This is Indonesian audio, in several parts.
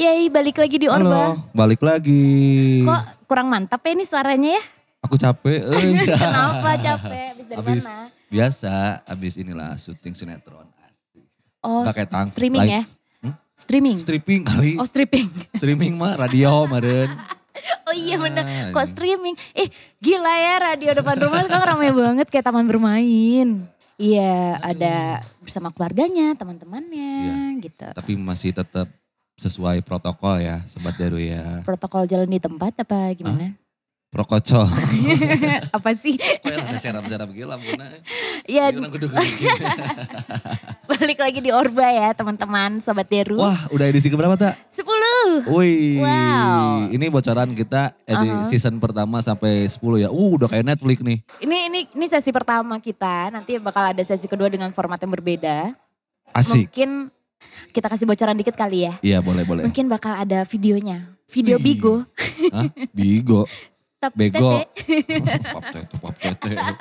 Yay, balik lagi di Orba. Halo, balik lagi. Kok kurang mantap ya ini suaranya ya? Aku capek. eh. Kenapa capek? Habis dari Habis mana? biasa, habis inilah syuting sinetron. Oh, Pakai tang- streaming live. ya? Streaming? Stripping kali. Oh, stripping. Streaming mah radio meren. Oh iya bener, Ah, kok iya. streaming? Eh gila ya radio depan rumah sekarang ramai banget kayak taman bermain. Iya ada bersama keluarganya, teman-temannya gitu. Tapi masih tetap sesuai protokol ya, Sobat Daru ya. Protokol jalan di tempat apa gimana? Prokocol. apa sih? Oh ya, ada serap-serap gila. Ya gini. balik lagi di Orba ya teman-teman Sobat Deru. Wah, udah edisi keberapa tak? 10. Wih, Wow. ini bocoran kita edi Uh-huh. season pertama sampai 10 ya. Uh, udah kayak Netflix nih. Ini ini ini sesi pertama kita. Nanti bakal ada sesi kedua dengan format yang berbeda. Asik. Mungkin kita kasih bocoran dikit kali ya. Iya, boleh, boleh. Mungkin bakal ada videonya. Video Wih. Bigo. Hah? Bigo. Tap Bego. pop tete, tete.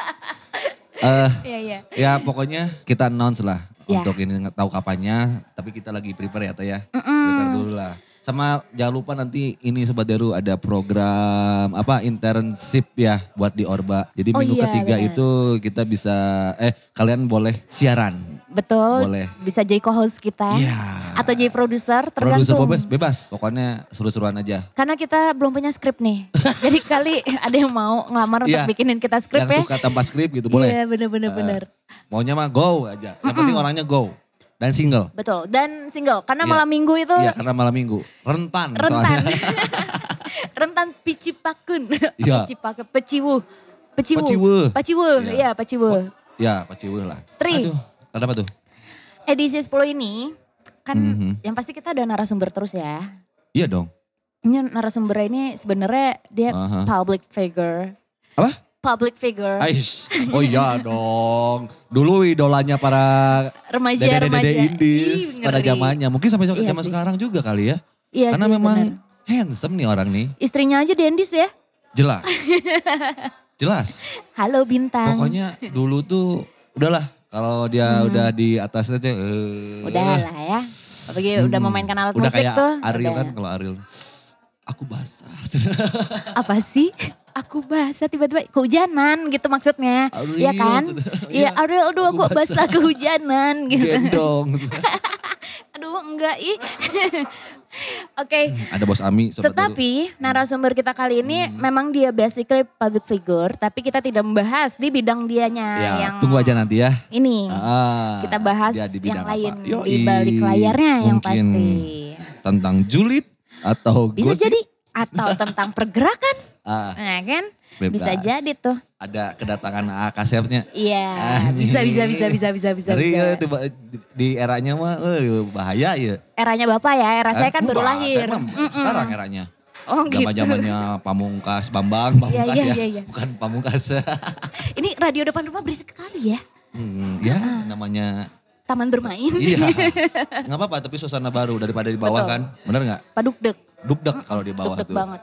Eh, Iya iya. ya pokoknya kita announce lah Ya. untuk ini tahu kapannya, tapi kita lagi prepare ya Teh ya. Mm-mm. Prepare dulu lah. Sama jangan lupa nanti ini Sobat Daru ada program apa internship ya buat di Orba. Jadi Oh minggu iya, ketiga benar. itu kita bisa eh kalian boleh siaran. Betul. Boleh. Bisa jadi co-host kita. Iya. Atau jadi produser Produser tergantung. bebas, bebas. Pokoknya seru-seruan aja. Karena kita belum punya skrip nih. jadi kali ada yang mau ngelamar untuk Iya. bikinin kita skrip ya. Yang suka tanpa skrip gitu boleh. Iya bener-bener. Eh, bener. Maunya mah go aja. Yang penting orangnya go. Dan single. Betul. Dan single. Karena Iya. malam minggu itu Iya karena malam minggu. Rentan, rentan. soalnya. rentan picipakun. Iya. Picipakun. Peciwu. Peciwu. Peciwu. Peciwu. Iya. Iya peciwu. ya paciwuh lah. Tri. Aduh, ada apa tuh? Edisi 10 ini kan Mhm. yang pasti kita ada narasumber terus ya. Iya dong. Ini narasumber ini sebenarnya dia Aha. public figure. Apa? Public figure. Ais. Oh iya dong. Dulu idolanya para Remaja dede-dede remaja. indis Ih, pada zamannya. Mungkin sampai Iya zaman sih. sekarang juga kali ya. Iya Karena sih, memang bener. handsome nih orang nih. Istrinya aja Dendis ya. Jelas. Jelas. Halo Bintang. Pokoknya dulu tuh udahlah kalau dia udah di atas aja eh, Hmm. Udah lah ya. Apalagi udah memainkan alat udah musik kayak tuh. Ariel udah. kan kalau Ariel aku basah. Apa sih? Aku basah tiba-tiba kehujanan gitu maksudnya. Ariel, Iya kan? sudah. Iya Iya, Ariel aduh aku aku basah kehujanan gitu. Gendong. Aduh enggak ih. Oke. Ada bos Ami sobat dulu. Tetapi narasumber kita kali ini Hmm. memang dia basically public figure, tapi kita tidak membahas di bidang dianya ya, yang tunggu aja nanti ya. ini. Ah, kita bahas yang lain apa? Yoi, di balik layarnya yang pasti. Tentang julid atau Bisa gosip. jadi atau tentang pergerakan, Ah, nah kan? bebas. Bisa jadi tuh. Ada kedatangan A kasepnya. Iya, Anjing. bisa bisa bisa bisa bisa bisa. Bisa. ya, tiba, di- eranya mah eh, bahaya ya. Eranya Bapak ya, era saya Eh, kan baru lahir. saya mah Mm-mm. sekarang eranya. Oh gitu. Zaman zamannya Pamungkas, Bambang, Pamungkas iya, ya. iya, iya. Bukan Pamungkas. Ini radio depan rumah berisik sekali ya. Hmm, ya namanya Taman bermain. iya. Nggak apa-apa tapi suasana baru daripada di bawah Betul. kan. Bener nggak? Padukdek, Dukdek kalau di bawah tuh. banget.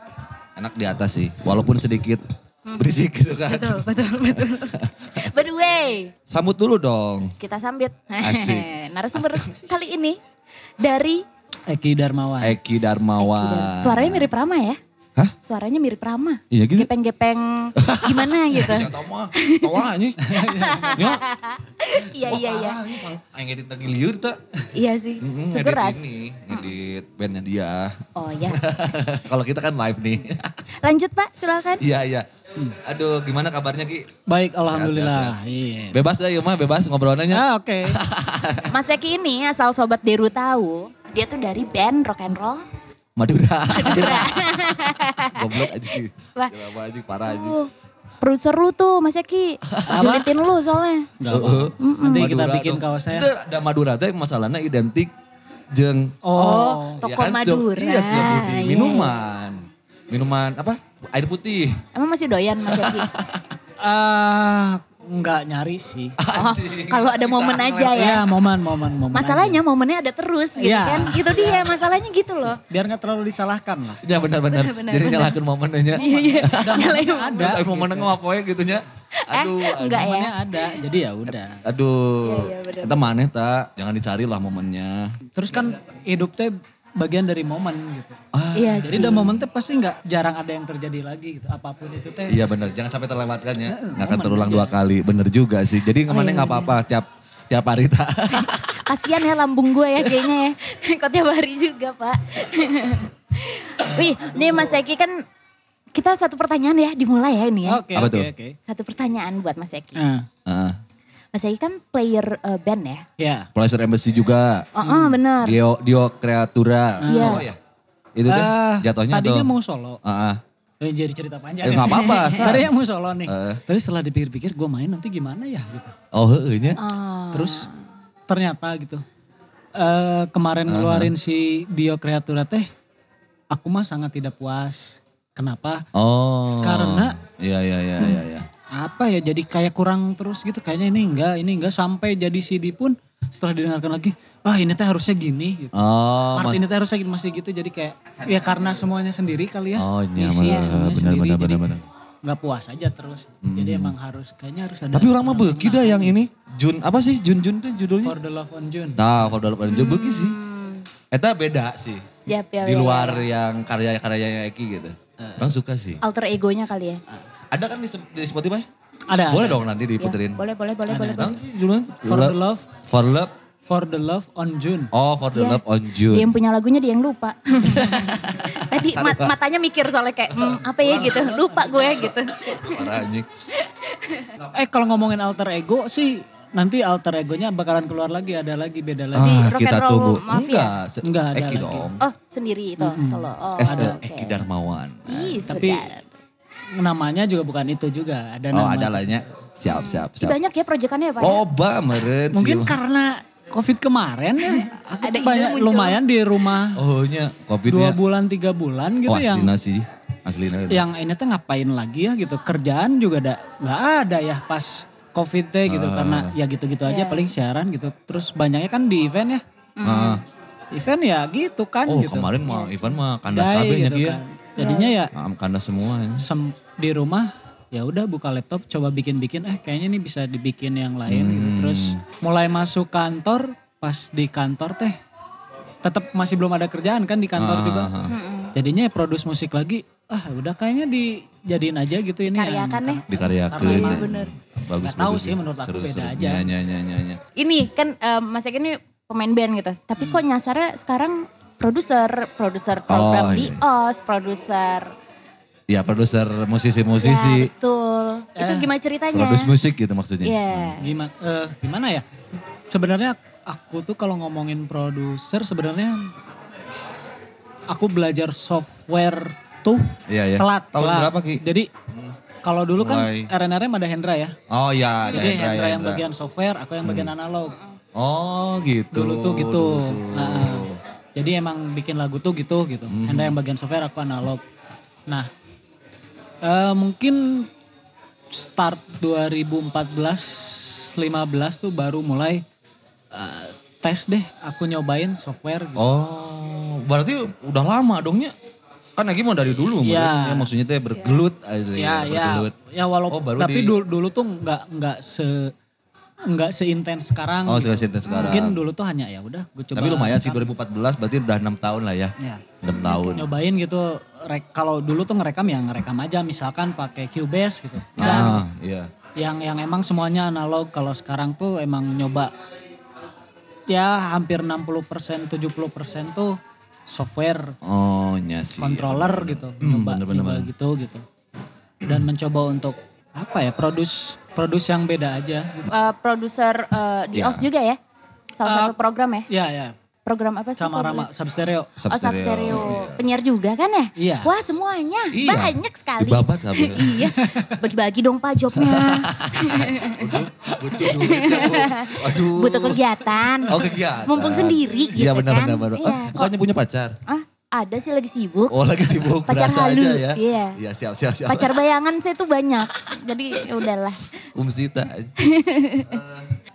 Enak di atas sih. Walaupun sedikit berisik gitu kan. Betul, betul, betul. By the way, Sambut dulu dong. kita sambit. Asik. Narasumber kali ini dari Eki Darmawan. Eki Darmawan. Suaranya mirip Rama ya? Hah? Suaranya mirip Rama. Iya gitu. Gepeng-gepeng gimana gitu. Saya tau mah, tau aja. Ya, Iya, iya, iya. Ayo ngedit lagi liur tak? Iya sih, Mm-mm, segeras. Ngedit ini, ngedit bandnya dia. Oh ya. Kalau kita kan live nih. Lanjut Pak, silakan. Iya, iya. Aduh, gimana kabarnya Ki? Baik, Sehat, alhamdulillah. Yes. Bebas dah ya mah, bebas ngobrolnya. Ah, oke. Mas Eki ini asal Sobat Deru tahu, dia tuh dari band rock and roll. Madura. Madura. Goblok aja sih. Wah. Siapa aja, parah aja. Tuh, produser lu tuh Mas Eki. Julitin lu soalnya. Enggak apa. Nanti kita bikin kaosnya. Itu ada Madura teh masalahnya identik jeng Oh, Ya toko kan, setiap- Madura. Iya, budi. Iya. Minuman. Minuman apa? Air putih. Emang masih doyan Mas Eki? Ah, enggak nyari sih. Oh, kalau ada momen aja ya. Ya, momen, momen, momen. Masalahnya momennya ada terus gitu Iya. kan. Itu dia masalahnya gitu loh. aja. Biar nggak terlalu disalahkan lah. Ya benar-benar. Benar, Jadi benar. nyalakan momennya. Iya, iya. Nyalain Ada. Tapi momennya ngapain gitu nya. Aduh, Eh, enggak ya? Momennya ada, jadi ya udah. aduh. Iya, iya, benar. Kita maneh tak, jangan dicari lah momennya. Terus kan hidup teh bagian dari momen gitu. Iya Jadi sih. udah momen teh pasti nggak jarang ada yang terjadi lagi gitu. Apa pun itu teh. Iya bener, jangan sampai terlewatkan ya. Nggak akan terulang dua kali, bener juga sih. Jadi ke mana nggak apa-apa tiap tiap hari tak. Kasian ya lambung gue ya kayaknya ya. Kok tiap hari juga pak. Wih ini Mas Eki kan kita satu pertanyaan ya dimulai ya ini ya. Oke Apa oke tuh? oke. Satu pertanyaan buat Mas Eki. Nah, Heeh. Mas Eki kan player eh, band ya. ya. Pleasure Embassy juga. Oh, oh bener. Dio Dio Kreatura. Iya. Solo ya? Itu tuh Eh, jatuhnya tadinya atau- mau solo. Heeh. Eh, jadi cerita panjang. Eh, nggak apa-apa, San. Tadinya mau solo nih. Eh. Tapi setelah dipikir-pikir gue main nanti gimana ya gitu. Oh nya. Ah. Terus ternyata gitu. eh kemarin ngeluarin si Dio Kreatura teh. Aku mah sangat tidak puas. Kenapa? Oh. Karena- Iya iya iya iya. iya. Apa ya jadi kayak kurang terus gitu kayaknya ini enggak ini enggak sampai jadi CD pun setelah didengarkan lagi ah ini teh harusnya gini gitu Oh, part mas- ini teh harusnya gini, masih gitu jadi kayak ya karena semuanya sendiri kali ya Oh, iya, Isi benar, semuanya benar, sendiri benar, jadi benar, benar. nggak puas aja terus jadi emang harus kayaknya harus ada Tapi orang mah beuki dah yang ini. Jun apa sih Jun Jun tuh judulnya? for the love on June Nah, for dalam Jun beuki sih. Eta beda sih. Yap, yap, Di luar yang karya-karyanya Eki gitu. Orang suka sih. Alter egonya kali ya. Ada kan di, di Spotify? ada Boleh ada. dong nanti Ya, diputerin. boleh, boleh, boleh, boleh. Bang sih judulnya? for the love For love. for the love on June Oh, for the Iya. love on Dia June. yang punya lagunya dia yang lupa. Tadi mat- matanya mikir soalnya kayak "Hmm, apa ya gitu. Lupa gue gitu. Parah anjing. eh kalau ngomongin alter ego sih nanti alter egonya bakalan keluar lagi ada lagi beda Di lagi Ah, Rock kita and Roll tunggu. Mafia? Enggak, se- Enggak ada Eki lagi. dong. Oh sendiri itu solo. Oh S oke. Eki Darmawan. Ih Tapi-. Namanya juga bukan itu juga ada Oh, nama ada lahnya. Siap, siap, siap. Banyak ya proyekannya ya Pak? ya? Loba meren. Mungkin karena COVID kemarin ya, aku Ada banyak muncul. lumayan di rumah Oh nya, covid dua bulan tiga bulan gitu Oh yang sih. Aslina. yang ini tuh ngapain lagi ya gitu kerjaan juga ada nggak ada ya pas COVID teh gitu karena ya gitu-gitu aja Iya. paling siaran gitu terus banyaknya kan di event ya Ah. event ya gitu kan Oh gitu kemarin mah Ivan mah kandas Dai kabeh nya gitu dia. kan. Jadinya ya Kandas semua. ya. sem- di rumah ya udah buka laptop coba bikin-bikin eh kayaknya ini bisa dibikin yang lain gitu Hmm. terus mulai masuk kantor pas di kantor teh tetap masih belum ada kerjaan kan di kantor Ah, juga ah, ah. jadinya ya produce musik lagi ah udah kayaknya dijadiin aja gitu ini yang- Karyakan. Karena emang bener. Bagus Nggak tahu bagus sih, ya. menurut aku Seru, beda seru. aja. Nya, nya, nya. Ini kan eh, Mas Eki ini pemain band gitu. Tapi kok nyasarnya sekarang produser, produser program Oh, di iya. OS, produser. Ya produser Ya musisi-musisi. betul. Itu Eh, gimana ceritanya? Produs musik gitu maksudnya. Iya. gimana eh, gimana ya sebenarnya aku tuh kalau ngomongin produser sebenarnya aku belajar software tuh Iya, iya. telat Tahun telat. berapa, Ki? jadi kalau dulu kan. RNRM ada Hendra ya Oh iya, ada jadi Hendra, Hendra, ya, yang Hendra. bagian software aku yang bagian analog Oh gitu. dulu tuh gitu Dulu tuh. Nah, jadi emang bikin lagu tuh gitu gitu Hmm. Hendra yang bagian software aku analog nah eh, mungkin start 2014 15 tuh baru mulai eh, tes deh aku nyobain software gitu. Oh, berarti udah lama dongnya. Kan lagi mau dari dulu, Iya. meren. ya, maksudnya teh bergelut aja ya ya bergelut. ya walaupun Oh, tapi di- dulu, dulu tuh nggak nggak se nggak seintens sekarang Oh, gitu. seintens sekarang. mungkin dulu tuh hanya ya udah gue coba Tapi lumayan sih rekam. 2014 berarti udah 6 tahun lah ya. Ya. 6 tahun. nyobain gitu kalau dulu tuh ngerekam ya ngerekam aja misalkan pakai Cubase gitu dan Ah, iya. yang yang emang semuanya analog kalau sekarang tuh emang nyoba ya hampir 60% 70% tuh software Oh, nya sih. controller gitu Hmm, nyoba bener, bener, nyoba bener. gitu gitu dan mencoba untuk apa ya produce produce yang beda aja gitu. Eh, produser eh, di Ya. OS juga ya? Salah Eh, satu program ya? ya ya Program apa sih? sama Rama dulu? Substereo Oh, Substereo. Penyiar juga kan ya? Iya. Wah semuanya, Iya. banyak sekali. Dibabat kabeh. iya, bagi-bagi dong pak jobnya. Butuh duit ya, Bu. Aduh. Butuh kegiatan. Oh, kegiatan. Mumpung sendiri gitu Iya benar kan. benar benar. Iya. Bukannya punya pacar? Ah, ada sih lagi sibuk. Oh, lagi sibuk Pacar berasa halu, aja ya. iya. Iya, siap siap siap. Pacar bayangan saya tuh banyak. Jadi ya udahlah. Um Sita.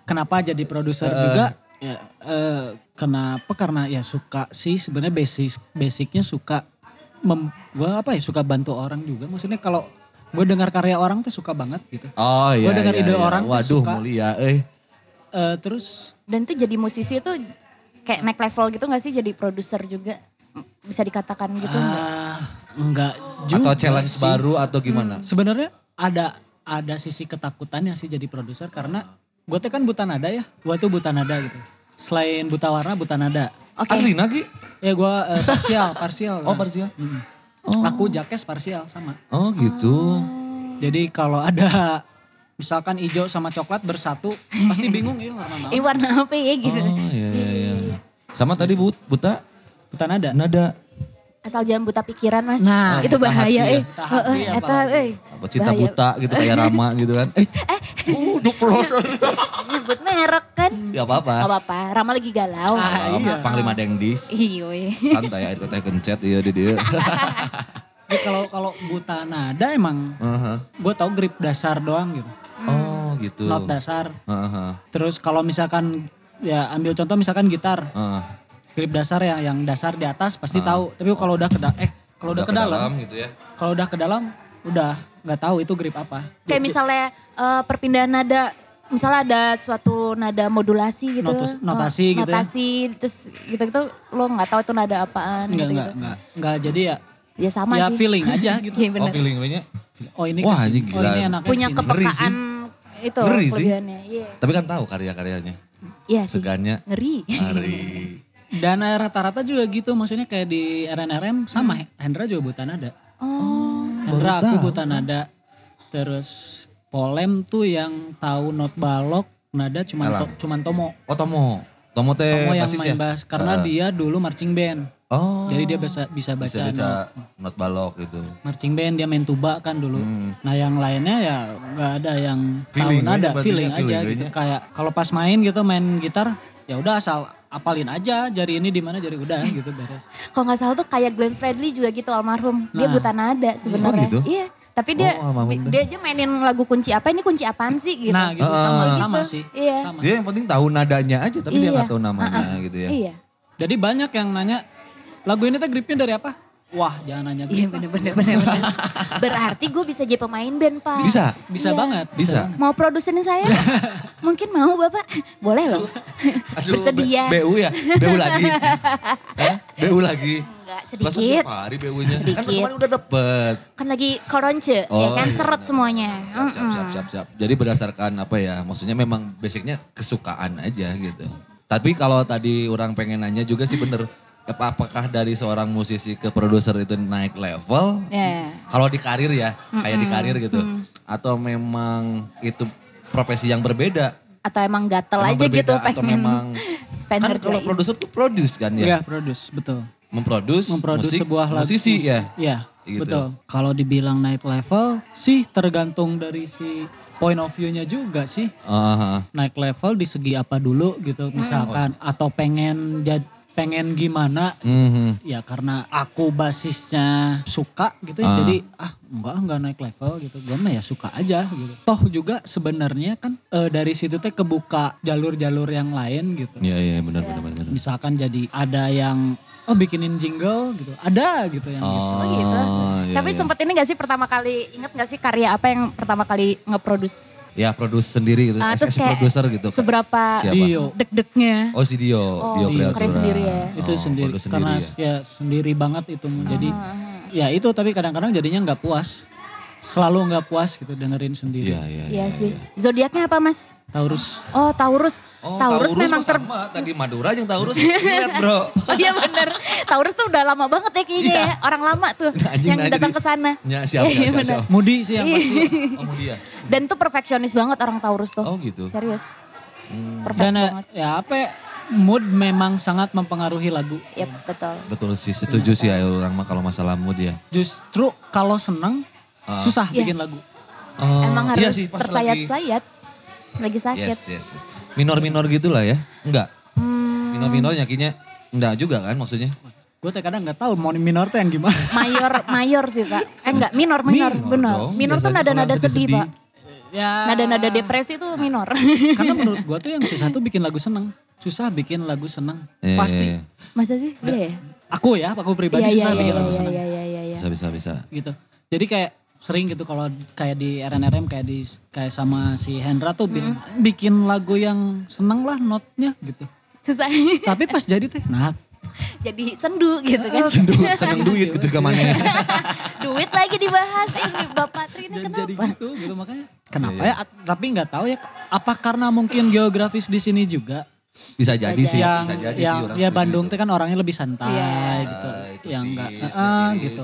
kenapa jadi produser juga ya eh, kenapa karena ya suka sih sebenarnya basic basicnya suka mem, gua apa ya suka bantu orang juga maksudnya kalau gue dengar karya orang tuh suka banget gitu Oh iya. Gua dengar iya, ide iya. orang tuh Waduh, suka. mulia eh. Eh, terus Dan tuh jadi musisi tuh kayak naik level gitu gak sih jadi produser juga? Bisa dikatakan gitu enggak? Ah, enggak juga Atau challenge sih. baru atau gimana? Sebenarnya ada ada sisi ketakutannya sih jadi produser karena gue tuh kan buta nada ya. Gue tuh buta nada gitu. Selain buta warna, buta nada. Oke. Asli Nagi? Ya gue eh, parsial, parsial. Oh parsial? Mm. Aku jakes parsial sama. Oh gitu. Jadi kalau ada misalkan hijau sama coklat bersatu, pasti bingung ya warna naon. Ini warna apa ya gitu. Oh iya iya iya. Sama tadi but, buta Buta nada. nada. Asal jangan buta pikiran mas. Nah, itu buta bahaya hati ya. eh. Buta hati Heeh, eta, eh. Apa cinta buta gitu kayak Rama gitu kan. Eh, uh, duplos. Nyebut merek kan. ya apa-apa. Gak apa-apa, Rama lagi galau. Ah, iya. Panglima Dengdis. Iya. eh. Santai air teh kencet iya di dia. Ya, kalau kalau buta nada emang Heeh. gue tau grip dasar doang gitu. Oh gitu. Not dasar. Heeh. Terus kalau misalkan ya ambil contoh misalkan gitar, Heeh. Grip dasar yang yang dasar di atas pasti tahu. Tapi kalau udah ke da- eh kalau udah, ke dalam, gitu ya. kalau udah ke dalam udah nggak tahu itu grip apa. Kayak misalnya eh, perpindahan nada, misalnya ada suatu nada modulasi gitu. Notus- Oh, notasi gitu ya. Notasi, terus gitu-gitu lo nggak tahu itu nada apaan Enggak gitu, enggak enggak enggak jadi ya Ya sama ya sih. feeling aja gitu. Iya Oh feeling nya. Oh ini Wah, ke sini. Oh gila. ini anaknya Punya ke sini. Ngeri sih. kepekaan itu Ngeri sih. kelebihannya. Iya. Tapi kan tahu karya-karyanya. Iya sih. Segannya. Ngeri. Hari. Dan rata-rata juga gitu maksudnya kayak di RNRM sama Hendra juga buta nada. Oh. Hendra aku buta nada. Terus Polem tuh yang tahu not balok nada cuman Alam. to- cuman Tomo. Oh Tomo. Tomo teh Tomo yang basis main ya? bass karena Ah. dia dulu marching band. Oh. Jadi dia bisa bisa baca bisa baca not. not balok gitu. marching band dia main tuba kan dulu. Hmm. Nah yang lainnya ya nggak ada yang Feeling tahu nada, aja berarti feeling aja feeling gitu. Kayak kalau pas main gitu main gitar ya udah asal apalin aja jari ini di mana jari udah gitu beres. Kalau nggak salah tuh kayak Glenn Fredly juga gitu almarhum. Dia Nah. buta nada sebenarnya. Oh, gitu? Iya. Tapi dia Oh, dia aja mainin lagu kunci apa ini kunci apaan sih gitu. Nah gitu sama Gitu. sama sih. Iya. Sama. Dia yang penting tahu nadanya aja tapi dia Iya. nggak tahu namanya gitu ya. Iya. Jadi banyak yang nanya lagu ini tuh gripnya dari apa? Wah jangan nanya Iya grip. bener bener bener. bener. Berarti gue bisa jadi pemain band pak. Bisa? Bisa Iya. banget. Bisa. Mau produserin saya? Mungkin mau bapak? Boleh loh. Aduh, Bersedia. B- BU ya? BU lagi? Hah? BU lagi? Enggak Masa sedikit. tiap hari BU-nya? Kan Sedikit. kemarin udah dapet. Kan lagi koronce ya Oh, kan iya, seret benar. semuanya. Siap, siap, siap, siap, siap. Jadi berdasarkan apa ya, maksudnya memang basicnya kesukaan aja gitu. Tapi kalau tadi orang pengen nanya juga sih bener, apakah dari seorang musisi ke produser itu naik level? Ya. Kalau di karir ya, kayak di karir gitu. Atau memang itu profesi yang berbeda? Atau emang gatel Emang aja berbeda gitu atau pengen. memang pengen kan kalau produser tuh produce kan Iya ya? produce betul. Memproduce, Memproduksi musik, sebuah lagu. musisi ya? Iya Gitu. betul. Kalau dibilang naik level sih tergantung dari si point of view-nya juga sih. Aha. naik level di segi apa dulu gitu misalkan atau pengen jad, pengen gimana Mhm. ya karena aku basisnya suka gitu ya Ah. jadi ah enggak enggak naik level gitu gue mah ya suka aja gitu toh juga sebenarnya kan eh, dari situ teh kebuka jalur-jalur yang lain gitu Iya iya benar benar benar. misalkan jadi ada yang oh bikinin jingle gitu ada gitu yang gitu Oh gitu. Iya, Tapi iya. sempet ini gak sih pertama kali, inget gak sih karya apa yang pertama kali nge-produce? Ya produce sendiri gitu, Ah, terus kayak producer gitu. Seberapa Siapa? Dio deg-degnya. Oh si Dio, Oh, Dio. Karya sendiri ya. itu Oh, sendiri produce karena ya. ya sendiri banget itu jadi ya itu tapi kadang-kadang jadinya nggak puas selalu nggak puas gitu dengerin sendiri Iya iya. Iya sih. Zodiaknya apa mas? Taurus Oh Taurus. Oh, Taurus, memang mah ter... sama. Tadi Madura yang Taurus lihat bro. Oh iya bener. Taurus tuh udah lama banget ya kayaknya Iya. ya. Orang lama tuh Anjing, yang nah, datang ke sana. Ya, siap, Iya, siap, siap, bener. siap. Mudi sih yang pasti Oh mau dia. Dan tuh perfeksionis banget orang Taurus tuh. Oh gitu. Serius. Perfect dan eh, banget. ya apa ya, mood memang sangat mempengaruhi lagu Yep, betul. Betul sih, setuju sih ya orang mah kalau masalah mood ya. justru kalau seneng susah Iya. bikin lagu Oh, Emang harus iya sih, pas lagi- tersayat-sayat. Lagi sakit. Yes, yes, yes. Minor-minor gitu lah ya. Enggak. Hmm, Minor-minor nyakinya enggak juga kan maksudnya. gue tuh kadang nggak tahu mau minor tuh yang gimana mayor, mayor sih pak. Eh enggak, minor, minor, Minor benar. dong, Minor tuh nada-nada sedih sedih-sedih. pak. ya Nada-nada depresi tuh minor. karena menurut gue tuh yang susah tuh bikin lagu seneng susah bikin lagu seneng Iya, pasti iya, iya. Masa sih? Iya ya? aku ya aku pribadi Iya, susah iya, bikin iya, lagu iya, seneng iya, iya, iya, iya. Bisa bisa bisa. gitu. Jadi kayak sering gitu kalau kayak di RNRM kayak di kayak sama si Hendra tuh bi- bikin lagu yang seneng lah notnya gitu. Susah. Tapi pas jadi teh nah jadi sendu gitu kan. Sendu, seneng duit gitu ke mana. Duit lagi dibahas ini Bapak Tri ini Dan kenapa? jadi gitu gitu makanya. Kenapa ya? Tapi nggak tahu ya. Apa karena mungkin geografis di sini juga Bisa jadi sih, yang bisa jadi yang sih orang ya Bandung itu. teh kan orangnya lebih santai Iya. gitu. Santai, yang enggak tiris, ah, tiris. gitu.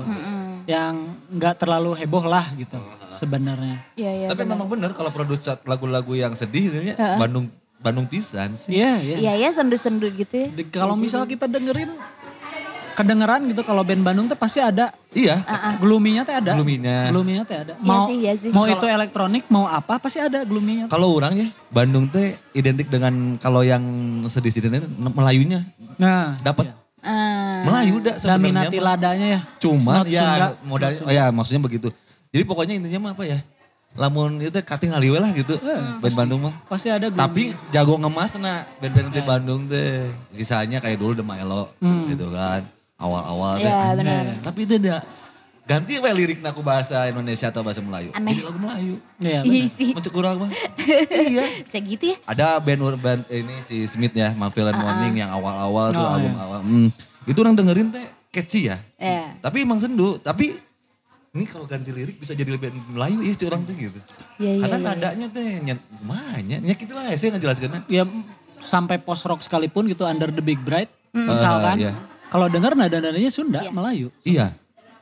Yang enggak terlalu heboh lah gitu sebenarnya. Iya iya. Tapi memang bener kalau produser lagu-lagu yang sedih intinya Bandung Bandung pisan sih. Iya, iya. Iya ya sendu-sendu gitu ya. Kalau misal kita dengerin kedengeran gitu kalau band Bandung tuh pasti ada Iya. gloomy-nya teh ada. Gloomy-nya. Gloomy-nya teh ada. Iya Mau sih, iya sih. mau itu elektronik, mau apa pasti ada gloomy-nya. Kalau orangnya Bandung teh identik dengan kalau yang sedih-sedihnya Melayunya Nah, dapat Ah, Melayu dah sebenarnya. Daminati ladanya ya. Cuma Not ya Sunda. modal oh ya maksudnya begitu. Jadi pokoknya intinya mah apa ya? Lamun itu kating haliwe lah gitu. band Bandung mah. Pasti ada gloomy. Tapi jago ngemas nah band-band di Bandung teh. Misalnya kayak dulu The Milo gitu kan. Awal-awal teh. Iya, benar. Tapi itu ada ganti we lirik aku bahasa Indonesia atau bahasa Melayu. Aneh. Jadi lagu Melayu. Iya, Iya benar. sih. Mencek kurang mah. iya. Bisa gitu ya. Ada band urban ini si Smith ya, Mafia and Morning yang awal-awal tuh Oh, album iya. awal. Hmm, itu orang dengerin teh catchy ya. Iya. Tapi emang sendu, tapi ini kalau ganti lirik bisa jadi lebih Melayu ya si orang teh gitu. Iya iya. Karena iya. nadanya teh nyet gimana? Ya gitu lah saya ngejelaskan. ya sampai post rock sekalipun gitu under the big bright misalkan iya. kalau dengar nada-nadanya Sunda Iya. Melayu Iya.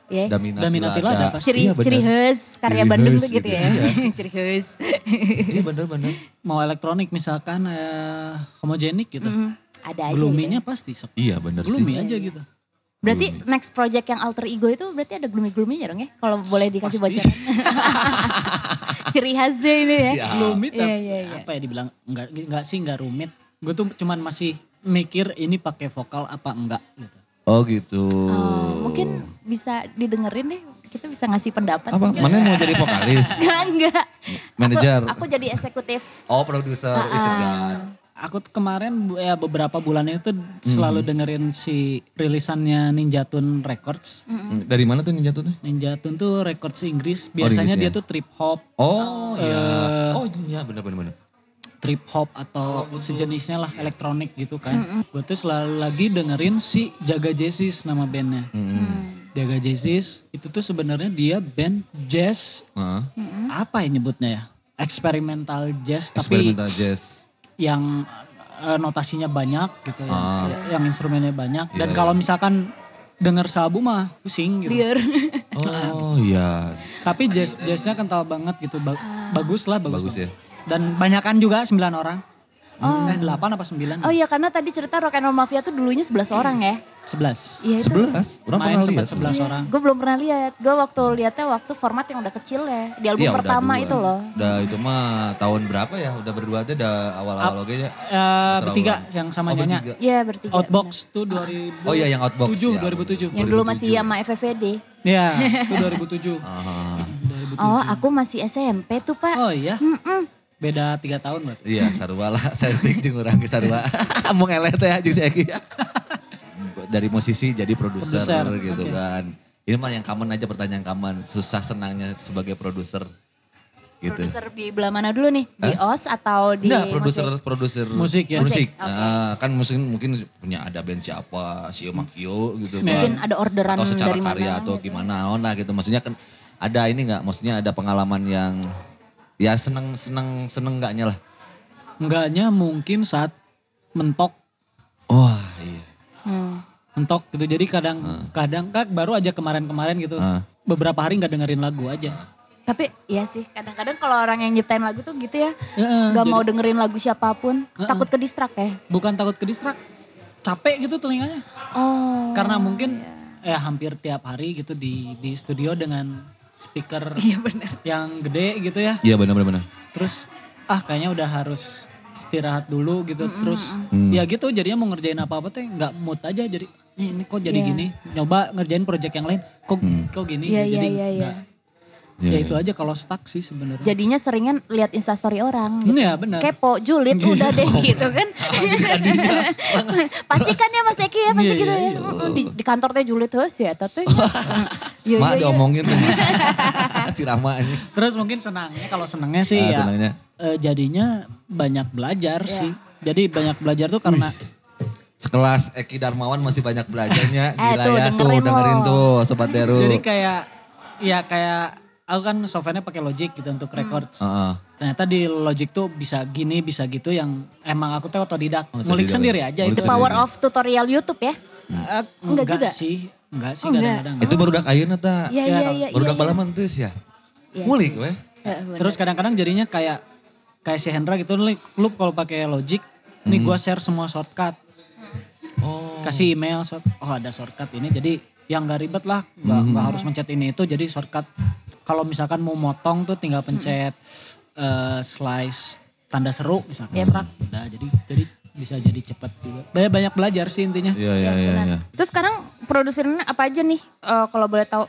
Iya. Daminati, Daminati Lada pasti. Ciri Iya, ciri khas karya Ciri Bandung tuh gitu gitu, ya. iya. ciri khas. Iya bener-bener. mau elektronik misalkan eh, homogenik gitu Mm, Ada aja. gloomy-nya gitu. pasti sok Iya bener gloomy sih. aja gitu Berarti next project yang alter ego itu berarti ada gloomy-gloomy-nya dong ya? Kalau boleh dikasih Pasti. bocoran. ciri khasnya ini ya. Siap. gloomy tapi iya, iya. apa ya dibilang enggak enggak sih enggak rumit gue tuh cuman masih mikir ini pakai vokal apa enggak gitu Oh gitu. Oh, mungkin bisa didengerin deh. Kita bisa ngasih pendapat. Apa? Mana mau jadi vokalis? Enggak, enggak. Manajer. Aku, aku jadi eksekutif. Oh produser, Ah, it God. Aku tuh kemarin ya beberapa bulan ini tuh Hmm. selalu dengerin si rilisannya Ninja Tune Records Hmm, Dari mana tuh Ninja tuh? Ninja Tune tuh records Inggris biasanya Inggris dia ya? tuh trip hop Oh iya. Eh, Oh iya bener-bener. bener. trip hop atau sejenisnya lah elektronik gitu kan. Gue tuh selalu lagi dengerin si Jaga Jessis nama bandnya. Jaga Jessis itu tuh sebenarnya dia band jazz Heeh. apa ya nyebutnya ya? Eksperimental jazz tapi Experimental jazz. Yang eh, notasinya banyak gitu ya. Ah. Yang instrumennya banyak dan Iya, kalau misalkan denger sabu mah pusing gitu. Biar. Oh iya. Tapi jazz jazznya kental banget gitu. Ba- bagus lah bagus. Bagus ya. Dan banyakan juga 9 orang. Eh 8 apa 9? Oh iya karena tadi cerita Rock and Roll Mafia tuh dulunya 11 orang ya. 11. Iya itu. Sebelas. Orang Main sempat lihat. 11 orang. Gue belum pernah lihat. Gue waktu lihatnya waktu format yang udah kecil ya. Di album Iya, pertama itu loh. Udah itu mah tahun berapa ya? Udah berdua aja udah awal-awal oke ya. Eh bertiga yang sama Oh, Nyanya. bertiga. Iya bertiga. Outbox tuh 2000. Oh iya, yang Outbox, 7, ya. 2007. Yang dulu masih sama FFVD. Iya, itu 2007. Ah, 2007. Oh aku masih SMP tuh pak. Oh iya. Mm-mm. Beda 3 tahun berarti. iya, sarua lah. Saya jeung urang ge sarua. Mau ngelet teh jeung si Eki. Dari musisi jadi produser gitu oke. kan. Ini mah yang common aja pertanyaan common. Susah senangnya sebagai produser. Gitu. Produser di belah mana dulu nih? Di OS atau di Enggak, produser musik? produser Musik ya? Musik. Oke. Nah, kan musik mungkin punya ada band siapa, Sio Makio gitu kan. Mungkin ada orderan atau secara dari karya mana atau gitu. gimana oh, nah gitu. Maksudnya kan ada ini enggak? Maksudnya ada pengalaman yang ya seneng seneng seneng enggaknya lah. Enggaknya mungkin saat mentok Wah, iya. Hmm. mentok gitu. Jadi kadang kadang kan baru aja kemarin-kemarin gitu. Ah. Beberapa hari nggak dengerin lagu aja. Tapi iya sih kadang-kadang kalau orang yang nyiptain lagu tuh gitu ya. Heeh, Gak jadi mau dengerin lagu siapa pun. Takut ke distrak ya. bukan takut ke distrak, capek gitu telinganya. Oh. Karena mungkin ya hampir tiap hari gitu di di studio dengan speaker Iya benar. yang gede gitu ya. Iya benar benar benar. Terus ah kayaknya udah harus istirahat dulu gitu. Terus ya gitu jadinya mau ngerjain apa-apa teh nggak mood aja jadi "Ih, ini kok jadi Iya. gini. Nyoba ngerjain project yang lain kok kok gini iya jadi iya iya. nggak- Iya, ya itu aja kalau stuck sih sebenarnya. Jadinya seringan lihat instastory orang gitu. Iya benar. Kepo, julid udah deh gitu kan. Pastikan ya Mas Eki ya pasti Iya, gitu iya, ya. Mm, Di, di kantor teh julid tuh si Eta tuh. Iya Mak iya iya. diomongin tuh. si Rama ini. Terus mungkin senangnya kalau senangnya sih Ah, ya senangnya. eh, jadinya banyak belajar Iya. sih. Jadi banyak belajar tuh karena Sekelas Eki Darmawan masih banyak belajarnya. Eh, Gila tuh, ya tuh dengerin dengerin lo. tuh Sobat Deru. Jadi kayak ya kayak aku kan softwarenya pakai Logic gitu untuk record. Heeh. Ternyata di Logic tuh bisa gini, bisa gitu yang emang aku tuh otodidak. Otodidak Ngulik sendiri aja itu. The power of tutorial YouTube ya. Eh, Enggak juga? sih. Enggak sih Oh, enggak. kadang-kadang. Itu baru dak ayeuna ta. Iya, iya, iya. Baru iya, dak iya. balaman teh ya. Iya Ngulik weh. Eh. Terus kadang-kadang jadinya kayak kayak si Hendra gitu lu, lu kalau pakai Logic, nih gua share semua shortcut. Oh. Kasih email, short, oh ada shortcut ini jadi yang gak ribet lah, nggak nggak harus mencet ini itu jadi shortcut. Kalau misalkan mau motong tuh tinggal pencet eh, slice tanda seru misalkan, Yep. prak, udah jadi jadi bisa jadi cepet juga. Banyak banyak belajar sih intinya. Iya iya iya iya. Terus sekarang produsernya apa aja nih? Eh, kalau boleh tahu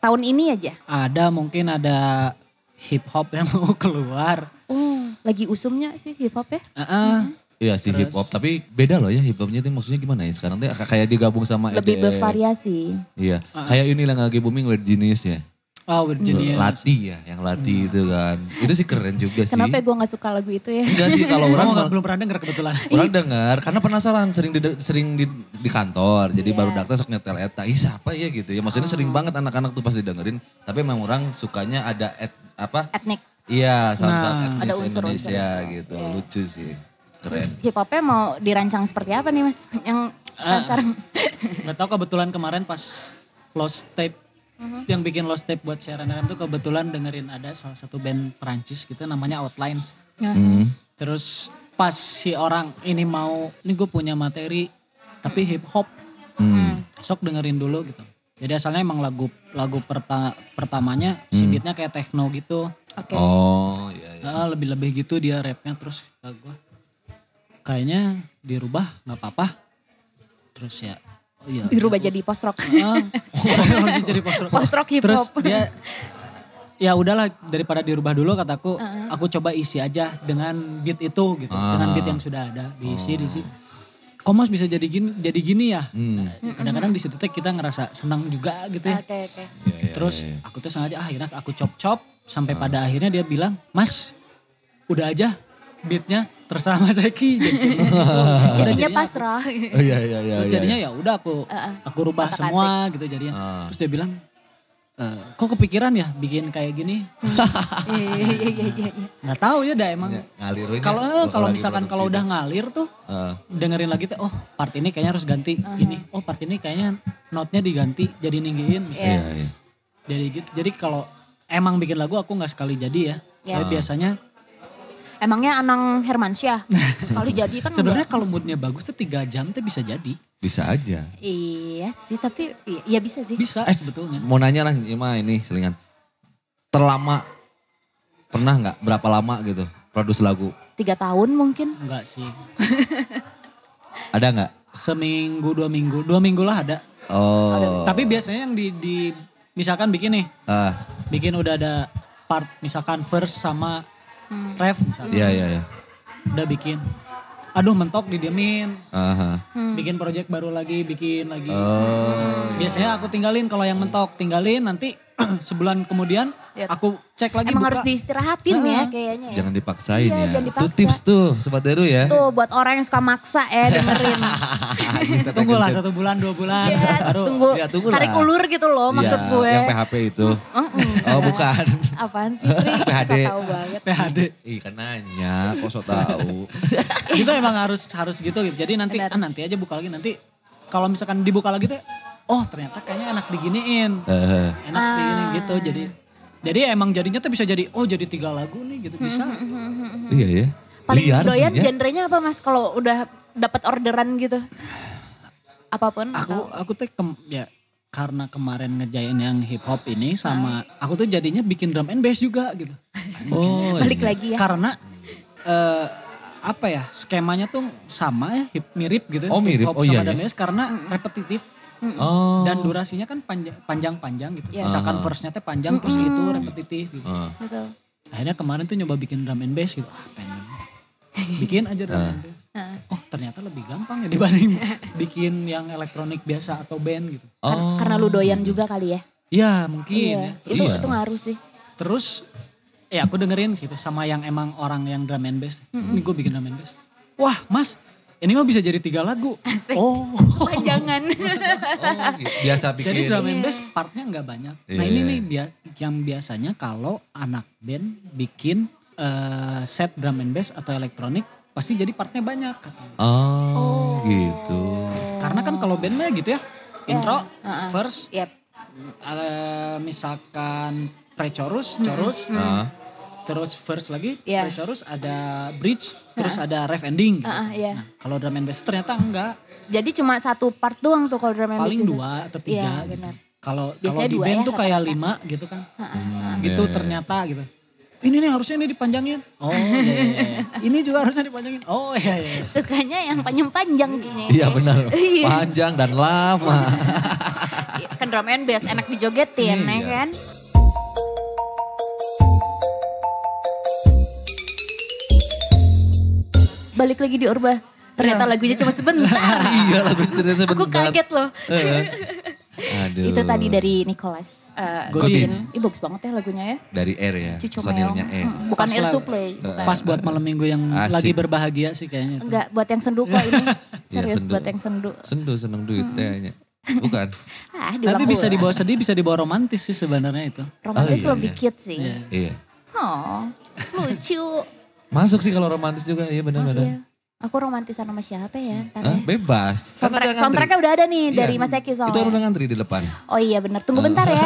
tahun ini aja. Ada mungkin ada hip hop yang mau keluar. Oh, lagi usumnya sih hip hop ya? Heeh. Iya sih hip hop, tapi beda loh ya hip hopnya itu maksudnya gimana ya sekarang tuh kayak digabung sama Lebih EDM. bervariasi. Iya, kayak ini lagi booming Weird Genius ya. Oh Virginia. Lati ya, yang Lati itu kan. Itu sih keren juga sih. Kenapa gue gak suka lagu itu ya? Enggak sih kalau orang mal- belum pernah denger kebetulan. orang dengar karena penasaran sering di sering di, di kantor. Jadi Iya. baru dakta sok nyetel eta. Ih siapa ya gitu. Ya maksudnya sering banget anak-anak tuh pas didengerin. Tapi memang orang sukanya ada et, apa? Etnik. Iya, sound Nah. Ada etnis unsur-unsur. Indonesia gitu. Lucu sih. Keren. Hip hopnya mau dirancang seperti apa nih mas? Yang sekarang, sekarang. Gak tau kebetulan kemarin pas Lost Tape yang bikin Lost Tape buat siaran FM tuh kebetulan dengerin ada salah satu band Perancis gitu namanya Outlines. Hmm. Terus pas si orang ini mau, ini gue punya materi tapi hip hop. Hmm. Sok dengerin dulu gitu. Jadi asalnya emang lagu lagu perta- pertamanya si beatnya kayak techno gitu. Oke. Oh, iya iya. Ah, lebih-lebih gitu dia rapnya terus gue kayaknya dirubah nggak apa-apa. Terus ya, oh iya. Dirubah jadi post rock. Harus jadi post rock. Post rock hip Terus hop. dia ya udahlah daripada dirubah dulu kataku aku coba isi aja dengan beat itu gitu dengan beat yang sudah ada diisi diisi kok mas bisa jadi gini jadi gini ya Hmm. kadang-kadang di situ teh kita ngerasa senang juga gitu ya Oke oke. Iya, iya, terus iya, iya. aku tuh sengaja ah, akhirnya aku chop chop sampai pada akhirnya dia bilang mas udah aja beatnya terserah mas Eki Jadi, Jadinya pasrah. Oh iya iya iya. Terus iya, jadinya iya. ya udah aku aku rubah Otak-atik. semua gitu jadinya. Ah. Terus dia bilang, "E, kok kepikiran ya bikin kayak gini? Iya iya iya iya. iya. Nggak tahu ya dah emang. Ya, ngalirin. Kalau bakal kalau misalkan kalau dah. udah ngalir tuh Heeh. dengerin lagi tuh, oh part ini kayaknya harus ganti ini. Oh part ini kayaknya note-nya diganti jadi ninggiin. misalnya. Iya iya. Jadi gitu. Jadi kalau emang bikin lagu aku nggak sekali jadi ya. Ya. Tapi biasanya Emangnya Anang Hermansyah sekali jadi kan sebenarnya kalau moodnya bagus tuh tiga jam tuh bisa jadi. Bisa aja. Iya sih tapi iya, iya bisa sih. Bisa sebetulnya. Mau nanya lah Ima ini selingan. Terlama pernah nggak berapa lama gitu produksi lagu? Tiga tahun mungkin. Enggak sih. Ada nggak? Seminggu dua minggu dua minggu lah ada. Oh. Tapi biasanya yang di, di misalkan bikin nih, Ah, bikin udah ada part misalkan verse sama ref misalkan. iya iya iya. Udah bikin. Aduh mentok didiemin. Aha. Bikin project baru lagi, bikin lagi. Oh. Biasanya aku tinggalin kalau yang mentok, tinggalin nanti sebulan kemudian Ya. aku cek lagi Emang buka. harus diistirahatin ya Heeh. kayaknya ya. Jangan dipaksain Iya, ya. jangan Itu dipaksa. tips tuh Sobat Deru ya. Tuh buat orang yang suka maksa ya dengerin. Kita Tunggu lah satu bulan, dua bulan. Iya, baru. tunggu, Ya, tunggu tarik ulur gitu loh maksud Iya, gue. Yang PHP itu. Mm-mm. Oh bukan. Apaan sih Pri? PHD. Tahu banget. PHD. Ih kan nanya, kok so tau. Itu emang harus harus gitu gitu. Jadi nanti ah, nanti aja buka lagi nanti kalau misalkan dibuka lagi tuh oh ternyata kayaknya enak diginiin. Eh, enak Ah. begini gitu jadi jadi emang jadinya tuh bisa jadi oh jadi tiga lagu nih gitu bisa iya ya. Paling Liar doyan sih ya. genrenya apa mas kalau udah dapat orderan gitu? Apa pun. aku atau- aku tuh kem- ya karena kemarin ngejain yang hip hop ini sama aku tuh jadinya bikin drum and bass juga gitu Oh, balik iya. lagi ya. karena eh, apa ya skemanya tuh sama ya hip mirip gitu Oh, mirip. hip hop Oh, iya, sama drum iya. and bass karena repetitif Oh. dan durasinya kan panjang panjang panjang gitu Iya. misalkan verse-nya tuh panjang terus itu repetitif gitu Ah. Betul. akhirnya kemarin tuh nyoba bikin drum and bass gitu ah pengen bikin aja drum and bass Nah, oh ternyata lebih gampang ya dibanding bikin yang elektronik biasa atau band gitu kar- Oh. Karena lu doyan juga kali ya. ya mungkin Iya. ya. Itu Iya. itu ngaruh sih. terus ya aku dengerin gitu sama yang emang orang yang drum and bass ini gue bikin drum and bass wah mas ini mah bisa jadi tiga lagu. Asik. Oh. Panjangan. Oh, gitu. biasa bikin. Jadi drum and bass partnya nggak banyak. Nah Iya. ini nih yang biasanya kalau anak band bikin eh, set drum and bass atau elektronik pasti jadi partnya banyak. katanya. Oh, gitu. Karena kan kalau band mah gitu ya, intro, Heeh. verse, Yep. eh, misalkan pre-chorus, chorus, Ah. Terus verse lagi, Iya. pre-chorus ada bridge, terus ada ref ending. Heeh, iya. Nah, kalau drum and bass ternyata enggak, Jadi cuma satu part doang tuh kalau drum and bass paling dua atau tiga. Iya, gitu. Kalau kalau Biasanya di dua band ya, tuh kayak lima gitu kan. Hmm, gitu iya, iya. ternyata gitu. Ini nih harusnya ini dipanjangin. Oh iya, iya, iya. Ini juga harusnya dipanjangin. Oh iya iya. iya. Sukanya yang panjang-panjang kayaknya. Iya benar. Iya. Panjang dan lama. kan drum and bass enak dijogetin ya Iya. kan. Balik lagi di Urba. Ternyata lagunya cuma sebentar. iya lagu ternyata Aku bentar. kaget loh. Aduh. Itu tadi dari Nicholas uh, Godin. Godin. Ih bagus banget ya lagunya ya. Dari Air ya. Cucu Sonilnya Meong. Air. Hmm, Bukan Pas Air Supply. bukan. Pas buat malam minggu yang Asik. lagi berbahagia sih kayaknya. itu. Enggak, buat yang sendu kok ini. Iya, Serius sendu. buat yang sendu. Sendu seneng duit tehnya. Bukan. Ah, Tapi bisa dibawa sedih, bisa dibawa romantis sih sebenarnya itu. Romantis Oh, iya, lebih iya. cute sih. Iya. Iya. Oh, lucu. Masuk sih kalau romantis juga iya Mas, benar-benar. iya. Aku romantisan sama siapa ya? Ntar Hah? ya. Bebas. Kan Soundtrack, soundtracknya udah ada nih Iya. dari Mas Eki soalnya. Itu udah ngantri di depan. Oh iya bener, tunggu bentar ya.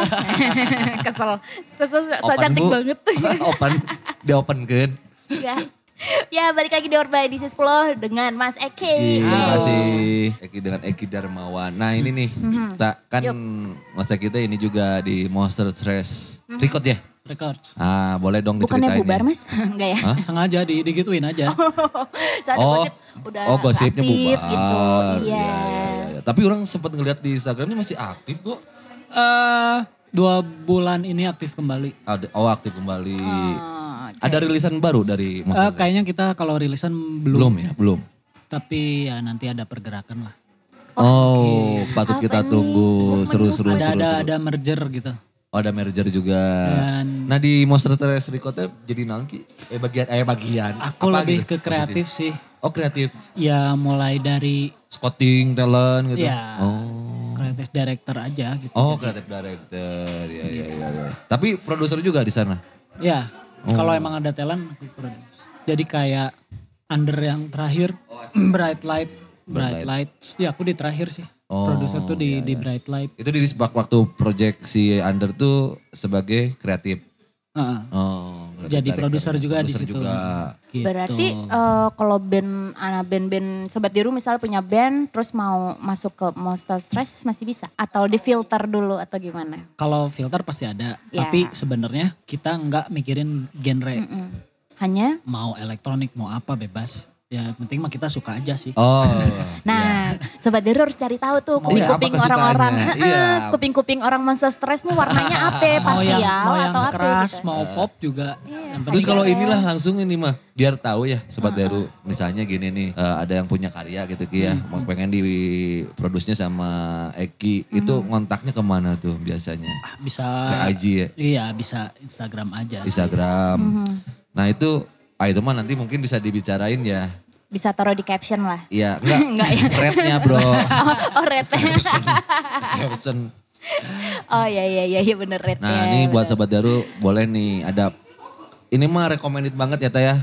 Kesel, kesel so Open, cantik Bu. banget. open, di open kan. Enggak. Ya balik lagi di Orba edisi 10 dengan Mas Eki. Terima Yeay. kasih Eki dengan Eki Darmawan. Nah ini nih, Mhm. kita kan masa kita ini juga di Monster Stress Record ya. Records. Ah boleh dong Bukannya diceritain bubar nih. mas? Enggak ya? Sengaja di, digituin aja. Soalnya Oh, gosip udah oh gosipnya aktif bubar. gitu. Iya. iya, iya. Tapi orang sempat ngeliat di Instagramnya masih aktif kok. Eh dua bulan ini aktif kembali. Ada- Oh aktif kembali. Oh, oke. Ada rilisan baru dari Eh, Stress? kayaknya kita kalau rilisan belum. Belum ya, belum. Tapi ya nanti ada pergerakan lah. Oh, patut Apa kita nih? tunggu seru-seru Ada seru, ada seru. ada merger gitu. Oh, ada merger juga. Dan- Nah di Monster Stress Recordnya jadi nangki eh bagian eh bagian. Aku Apa lebih gitu ke kreatif posisi? sih. Oh kreatif. Ya mulai dari Scouting talent gitu. ya Oh. kreatif director aja gitu. Oh kreatif director. Ya, ya, ya, ya. Tapi produser juga di sana. Ya, Oh. kalau emang ada talent aku produce. Jadi kayak under yang terakhir, Bright Light, Bright Light. Ya aku di terakhir sih. Oh, Produser tuh di di Bright Light. Itu di waktu project si Under tuh sebagai kreatif. Heeh. Oh, Jadi produser juga di situ. juga. Gitu. Berarti eh, kalau band, anak band-band Sobat Diru misalnya punya band terus mau masuk ke Monster Stress masih bisa? Atau di filter dulu atau gimana? Kalau filter pasti ada, Ya. tapi sebenarnya kita nggak mikirin genre. Mm. Hanya, Mau elektronik, mau apa bebas. Ya penting mah kita suka aja sih. Oh. nah Sobat Diru harus cari tahu tuh Mau ya, apa kuping-kuping orang-orang. Iya. Kuping-kuping orang Monster Stress nih warnanya apa? mau yang Parsial mau yang atau apa keras, gitu? mau pop juga. Iya. Terus kalau Iya. inilah langsung ini mah biar tahu ya sobat Daru misalnya gini nih eh, ada yang punya karya gitu Ki ya mau pengen di produsnya sama Eki itu ngontaknya ke mana tuh biasanya bisa ke IG ya Iya bisa Instagram aja. sih. Instagram nah itu ah itu mah nanti mungkin bisa dibicarain ya Bisa taruh di caption lah. Iya enggak, Enggak ya. rate-nya bro Oh, oh rate Caption. Oh iya iya iya iya bener rate Nah ini buat sobat Daru boleh nih ada ini mah recommended banget ya Taya.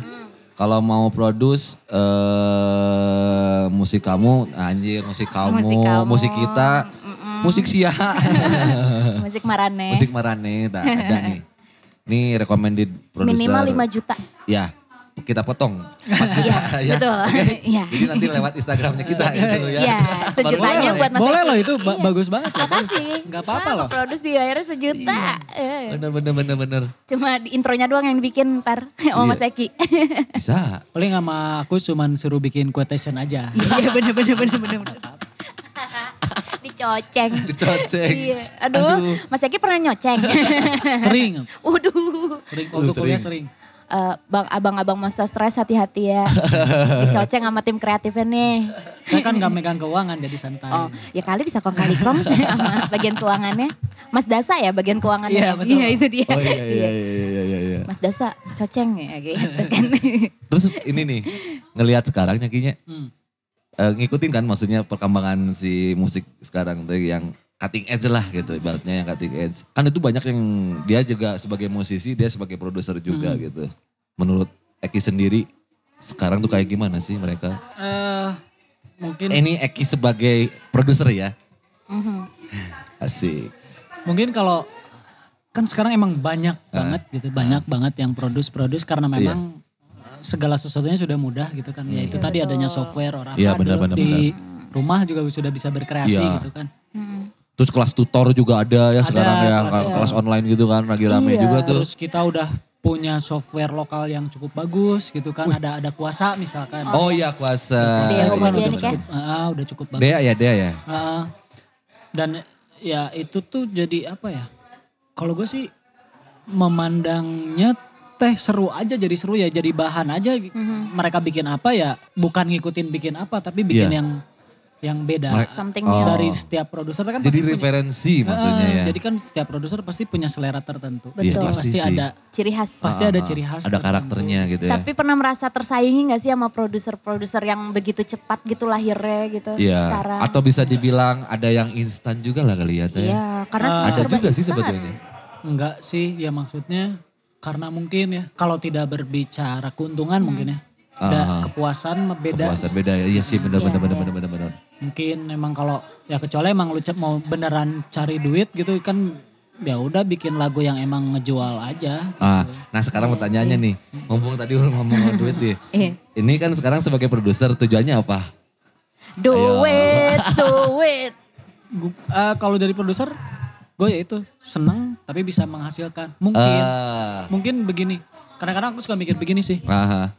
Kalau mau produce eh musik kamu, anjir musik kamu, Musik kamu. musik kita, musik sia, Musik Marane. musik marane, tak ada nih. Ini recommended producer. Minimal 5 juta. Ya, kita potong. Iya, Ya, betul. oke? Iya. Jadi nanti lewat Instagramnya kita gitu ya. Iya, sejutanya Boleh, buat Mas boleh loh itu ba- Iya. bagus banget. Apa sih? Gak apa-apa loh. Produce dibayarnya sejuta. Eh. Bener bener bener bener. Cuma di intronya doang yang dibikin ntar sama Iya. Mas Eki. Bisa. Paling sama aku cuman suruh bikin quotation aja. Iya bener bener bener bener. bener. Dicoceng. Dicoceng. Iya. Aduh, Mas Eki pernah nyoceng. sering, Waduh. sering waktu kuliah sering. Eh, bang abang-abang Monster Stress hati-hati ya. Dicoceng sama tim kreatifnya nih. Saya kan gak megang keuangan jadi santai. Oh, ya kali bisa kong kali kong sama bagian keuangannya. Mas Dasa ya bagian keuangannya. Iya, betul. Iya, itu dia. Oh iya iya iya iya iya. iya. Mas Dasa coceng ya gitu kan. Terus ini nih ngelihat sekarang nyakinya Hmm. eh, ngikutin kan maksudnya perkembangan si musik sekarang tuh yang cutting edge lah gitu ibaratnya yang cutting edge. Kan itu banyak yang dia juga sebagai musisi, dia sebagai produser juga gitu. Menurut Eki sendiri sekarang tuh kayak gimana sih mereka? Eh, mungkin Eh, ini Eki sebagai produser ya. Asik. mungkin kalau kan sekarang emang banyak banget gitu, banyak banget yang produce-produce karena memang eh, segala sesuatunya sudah mudah gitu kan. Ya itu tadi adanya software orang Iya, ada benar, benar, di rumah juga sudah bisa berkreasi Iya. gitu kan. Terus kelas tutor juga ada ya sekarang ya kelas- kelas, online gitu kan lagi rame Iya. juga tuh. Terus kita udah punya software lokal yang cukup bagus gitu kan. Ada ada kuasa misalkan. Oh iya kuasa. Dea itu kan udah Homogenik ya? cukup, ah, udah cukup bagus. Dea ya Dea ya. Ah, dan ya itu tuh jadi apa ya? Kalau gue sih memandangnya teh seru aja jadi seru ya jadi bahan aja mereka bikin apa ya bukan ngikutin bikin apa tapi bikin Iya. yang yang beda Something Oh. new. dari setiap produser kan Jadi pasti punya- referensi maksudnya Ah, ya. jadi kan setiap produser pasti punya selera tertentu Betul. Iya, pasti, pasti sih. ada Ciri khas. pasti ada ciri khas Ada tertentu. karakternya gitu ya. Tapi pernah merasa tersaingi gak sih sama produser-produser yang begitu cepat gitu lahirnya gitu Iya. sekarang? Atau bisa dibilang ada yang instan juga lah kali ya. Iya, karena Ah, semua Ada juga sih instan. sebetulnya. enggak sih ya maksudnya karena mungkin ya kalau tidak berbicara keuntungan mungkin ya ada Ah. kepuasan beda Kepuasan beda ya. Iya sih benar Iya, benar mungkin emang kalau ya kecuali emang lu mau beneran cari duit gitu kan ya udah bikin lagu yang emang ngejual aja Ah, nah sekarang pertanyaannya nih, ngomong tadi udah ngomong duit nih. Iya. Ini kan sekarang sebagai produser tujuannya apa? Do Ayo. it, do it. Gu- eh, kalau dari produser gue ya itu seneng tapi bisa menghasilkan mungkin Ah, mungkin begini kadang-kadang aku suka mikir begini sih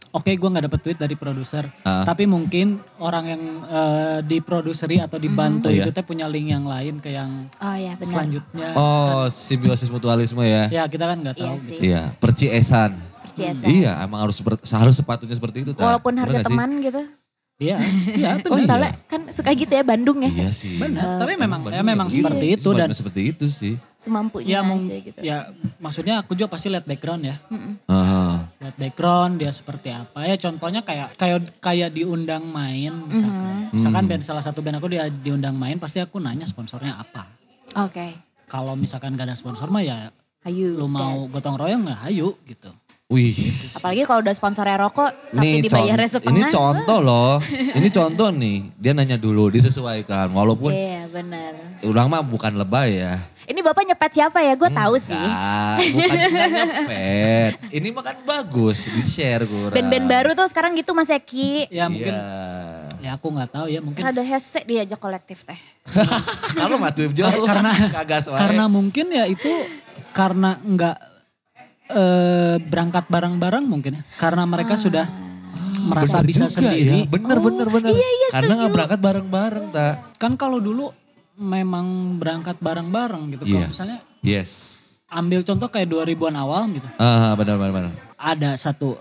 oke gue nggak dapet duit dari produser tapi mungkin orang yang eh, diproduseri atau dibantu Oh, itu iya. teh punya link yang lain ke yang Oh ya benar. selanjutnya Oh, simbiosis mutualisme ya. ya kita kan nggak tahu Iya gitu. sih. Iya, perciesan. Percaya Iya, emang harus seperti, harus sepatunya seperti itu. Ta. Walaupun harga teman gitu. Iya iya Oh, benar iya. Soalnya kan suka gitu ya Bandung ya. Iya sih. benar tapi memang ya Bandung memang begitu. seperti itu dan Sebenarnya seperti itu sih. Semampunya ya mung- aja gitu. ya maksudnya aku juga pasti lihat background ya Aha. lihat background dia seperti apa ya contohnya kayak kayak kayak diundang main misalkan misalkan band salah satu band aku dia diundang main pasti aku nanya sponsornya apa Oke. kalau misalkan gak ada sponsor mah ya Ayo. lu mau gas. gotong royong nggak ayo gitu Wih, Apalagi kalau udah sponsornya rokok tapi ini, dibayarnya setengah. ini contoh loh. ini contoh nih. Dia nanya dulu, disesuaikan. Walaupun Iya benar. ulang mah bukan lebay ya. Ini bapak nyepet siapa ya? Gue tahu sih. Enggak, bukan nyepet. Ini mah kan bagus, di-share kurang. Band-band baru tuh sekarang gitu Mas Eki. ya mungkin Iya. ya aku nggak tahu ya mungkin Rada hese diajak kolektif teh. Kalau matu jauh. karena karena mungkin ya itu karena nggak eh, berangkat bareng-bareng mungkin ya karena mereka sudah merasa Bener bisa juga sendiri Ya. Bener, bener, bener. iya, iya, Karena nggak berangkat bareng-bareng, tak. kan kalau dulu memang berangkat bareng-bareng gitu Iya. kalau misalnya Yes. ambil contoh kayak 2000-an awal gitu Ah, benar, benar, benar. ada satu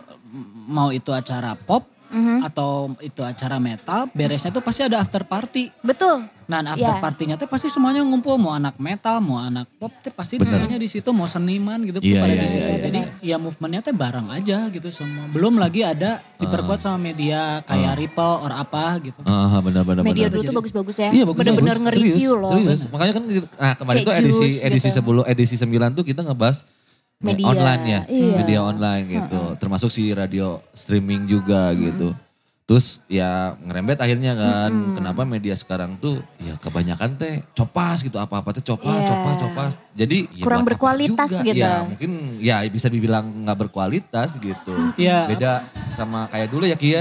mau itu acara pop Mhm. atau itu acara metal beresnya tuh pasti ada after party Betul. nah after Iya. partinya tuh pasti semuanya ngumpul mau anak metal mau anak pop tuh pasti semuanya di situ mau seniman gitu tuh Iya, pada iya, di situ iya, iya. jadi ya movementnya tuh bareng aja gitu semua belum lagi ada diperkuat sama media kayak Ripple or apa gitu Ah, benar, benar, Media benar. dulu tuh bagus-bagus ya. Iya bagus. nge-review Serius, loh. Serius. Makanya kan nah kemarin Kayak tuh edisi Juice edisi gitu. 10 edisi 9 tuh kita ngebahas Media, online ya, iya. media online gitu. Termasuk si radio streaming juga gitu. Terus ya ngerembet akhirnya kan kenapa media sekarang tuh ya kebanyakan teh copas gitu apa-apa teh copas Iya. copas copas. Jadi ya Kurang berkualitas juga. gitu. Ya mungkin ya bisa dibilang nggak berkualitas gitu. Iya. Beda sama kayak dulu ya Ki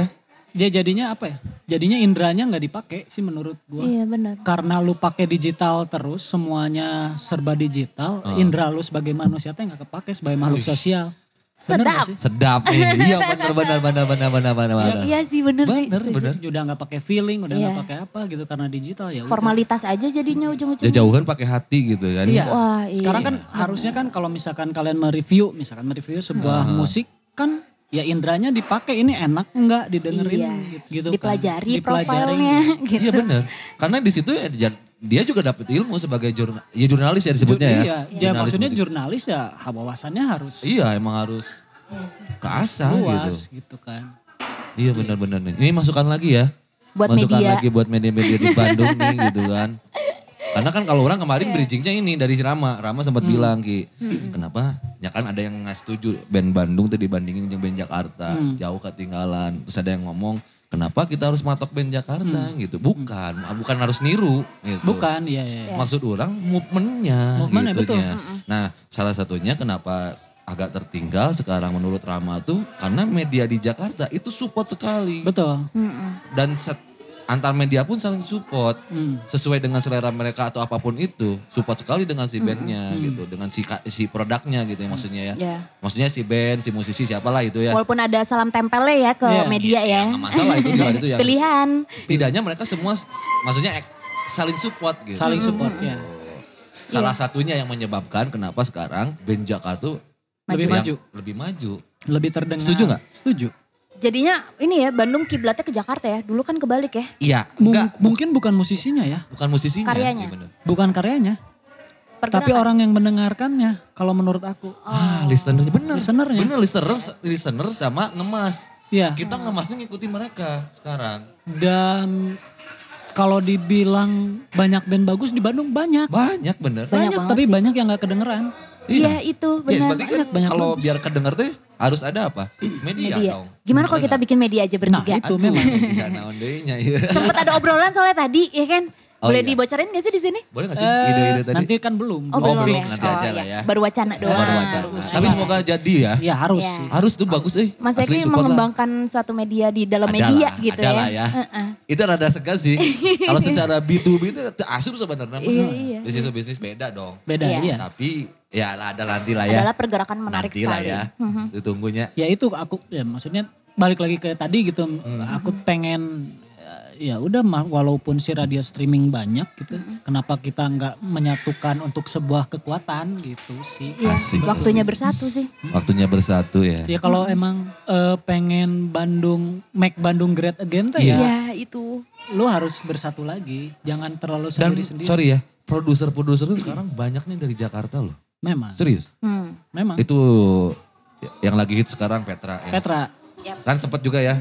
ya. jadinya apa ya jadinya indranya nggak dipakai sih menurut gua Iya benar. karena lu pakai digital terus semuanya serba digital Ah. indra lu sebagai manusia teh nggak kepake sebagai makhluk sosial Bener Sedap. sih? Sedap nih. iya benar benar benar benar benar benar. benar. Iya sih bener, sih. Bener, setuju. bener. udah nggak pakai feeling udah nggak Iya. pakai apa gitu karena digital ya udah. Formalitas aja jadinya ujung-ujungnya. Jauhan pakai hati gitu kan. Iya. Wah, iya. Sekarang kan harusnya kan kalau misalkan kalian mereview, misalkan mereview sebuah musik kan ya indranya dipakai ini enak enggak didengerin Iya. gitu, gitu kan. Dipelajari Dipelajari. profilnya gitu. Iya benar. Karena di situ ya dia- juga dapat ilmu sebagai jurnal, ya jurnalis ya disebutnya ya. Iya, ya Jurnalis maksudnya musik. jurnalis ya wawasannya harus Iya emang harus keasah gitu. luas gitu kan. Iya benar-benar nih. Ini masukan lagi ya. Buat Masukkan media. lagi buat media-media di Bandung nih gitu kan. Karena kan kalau orang Iya. kemarin bridgingnya ini dari si Rama. Rama sempat Hmm. bilang Ki, kenapa? Ya kan ada yang nggak setuju band Bandung tuh dibandingin dengan band Jakarta. Hmm. Jauh ketinggalan. Terus ada yang ngomong, kenapa kita harus matok band Jakarta gitu. Bukan, bukan harus niru gitu. Bukan, iya iya. Maksud orang movementnya Movementnya, gitunya. Nah salah satunya kenapa agak tertinggal sekarang menurut Rama tuh karena media di Jakarta itu support sekali. Betul. Dan set- antar media pun saling support. Hmm. Sesuai dengan selera mereka atau apa pun itu. Support sekali dengan si bandnya gitu. Dengan si, si produknya gitu ya maksudnya ya. Ya. Maksudnya si band, si musisi siapalah itu ya. Walaupun ada salam tempelnya ya ke Iya. media ya. Nggak masalah itu juga itu yang Pilihan. setidaknya mereka semua maksudnya saling support gitu. Saling support ya. Salah satunya yang menyebabkan kenapa sekarang band Jakarta tuh Lebih maju. Lebih maju. Lebih terdengar. Setuju nggak? Setuju. Jadinya ini ya Bandung kiblatnya ke Jakarta ya. Dulu kan kebalik ya. Iya, Mung- enggak mungkin bukan musisinya ya. bukan musisinya. Karyanya. iya bener. Bukan karyanya. Pergerakan. Tapi orang yang mendengarkannya kalau menurut aku. Ah, listenernya bener. Listenernya. Bener, listener, listener sama ngemas. Iya. Kita ngemasnya ngikutin mereka sekarang. Dan kalau dibilang banyak band bagus di Bandung banyak. Banyak bener. Banyak Banyak, tapi sih. banyak yang gak kedengeran. Iya itu Ya, benar. berarti kan banyak, banyak kalau bagus. biar kedenger tuh harus ada apa? Media, media. dong. Gimana kalau kita bikin media aja Nah bertiga? itu nggak? memang. Media naon iya. Sempet ada obrolan soalnya tadi ya kan? Oh, Boleh iya. dibocorin gak sih di sini? Boleh gak sih Eh, ide-ide tadi? nanti kan belum. Oh, Oh, belum belum, ya. nanti Oh, aja iya. lah ya. Baru wacana doang. Baru wacana. Tapi semoga jadi ya. Ya harus Iya. sih. Harus tuh bagus eh. Mas Eki support lah. mengembangkan suatu media di dalam Ada media lah, gitu ada ya. lah ya. Heeh. Itu rada segan sih. Kalau secara B2B itu asup sebenarnya. Iya, iya. Bisnis to bisnis beda dong. Beda Iya. iya. Tapi ya ada nanti lah ya. Adalah pergerakan menarik nanti lah sekali. ya. Ditunggunya. Ya itu aku ya maksudnya balik lagi ke tadi gitu. Hmm. Aku pengen ya udah mah walaupun si radio streaming banyak gitu. Kenapa kita nggak menyatukan untuk sebuah kekuatan gitu sih. Iya, Asik. waktunya bersatu sih. Waktunya bersatu ya. Ya kalau emang eh, pengen Bandung make Bandung great again tuh Iya. ya Ya itu. lu harus bersatu lagi. Jangan terlalu Dan sendiri-sendiri. sorry ya, produser-produser itu sekarang banyak nih dari Jakarta loh. Memang. Serius. Hmm. Memang. Itu yang lagi hit sekarang Petra ya. Petra. Kan sempat juga ya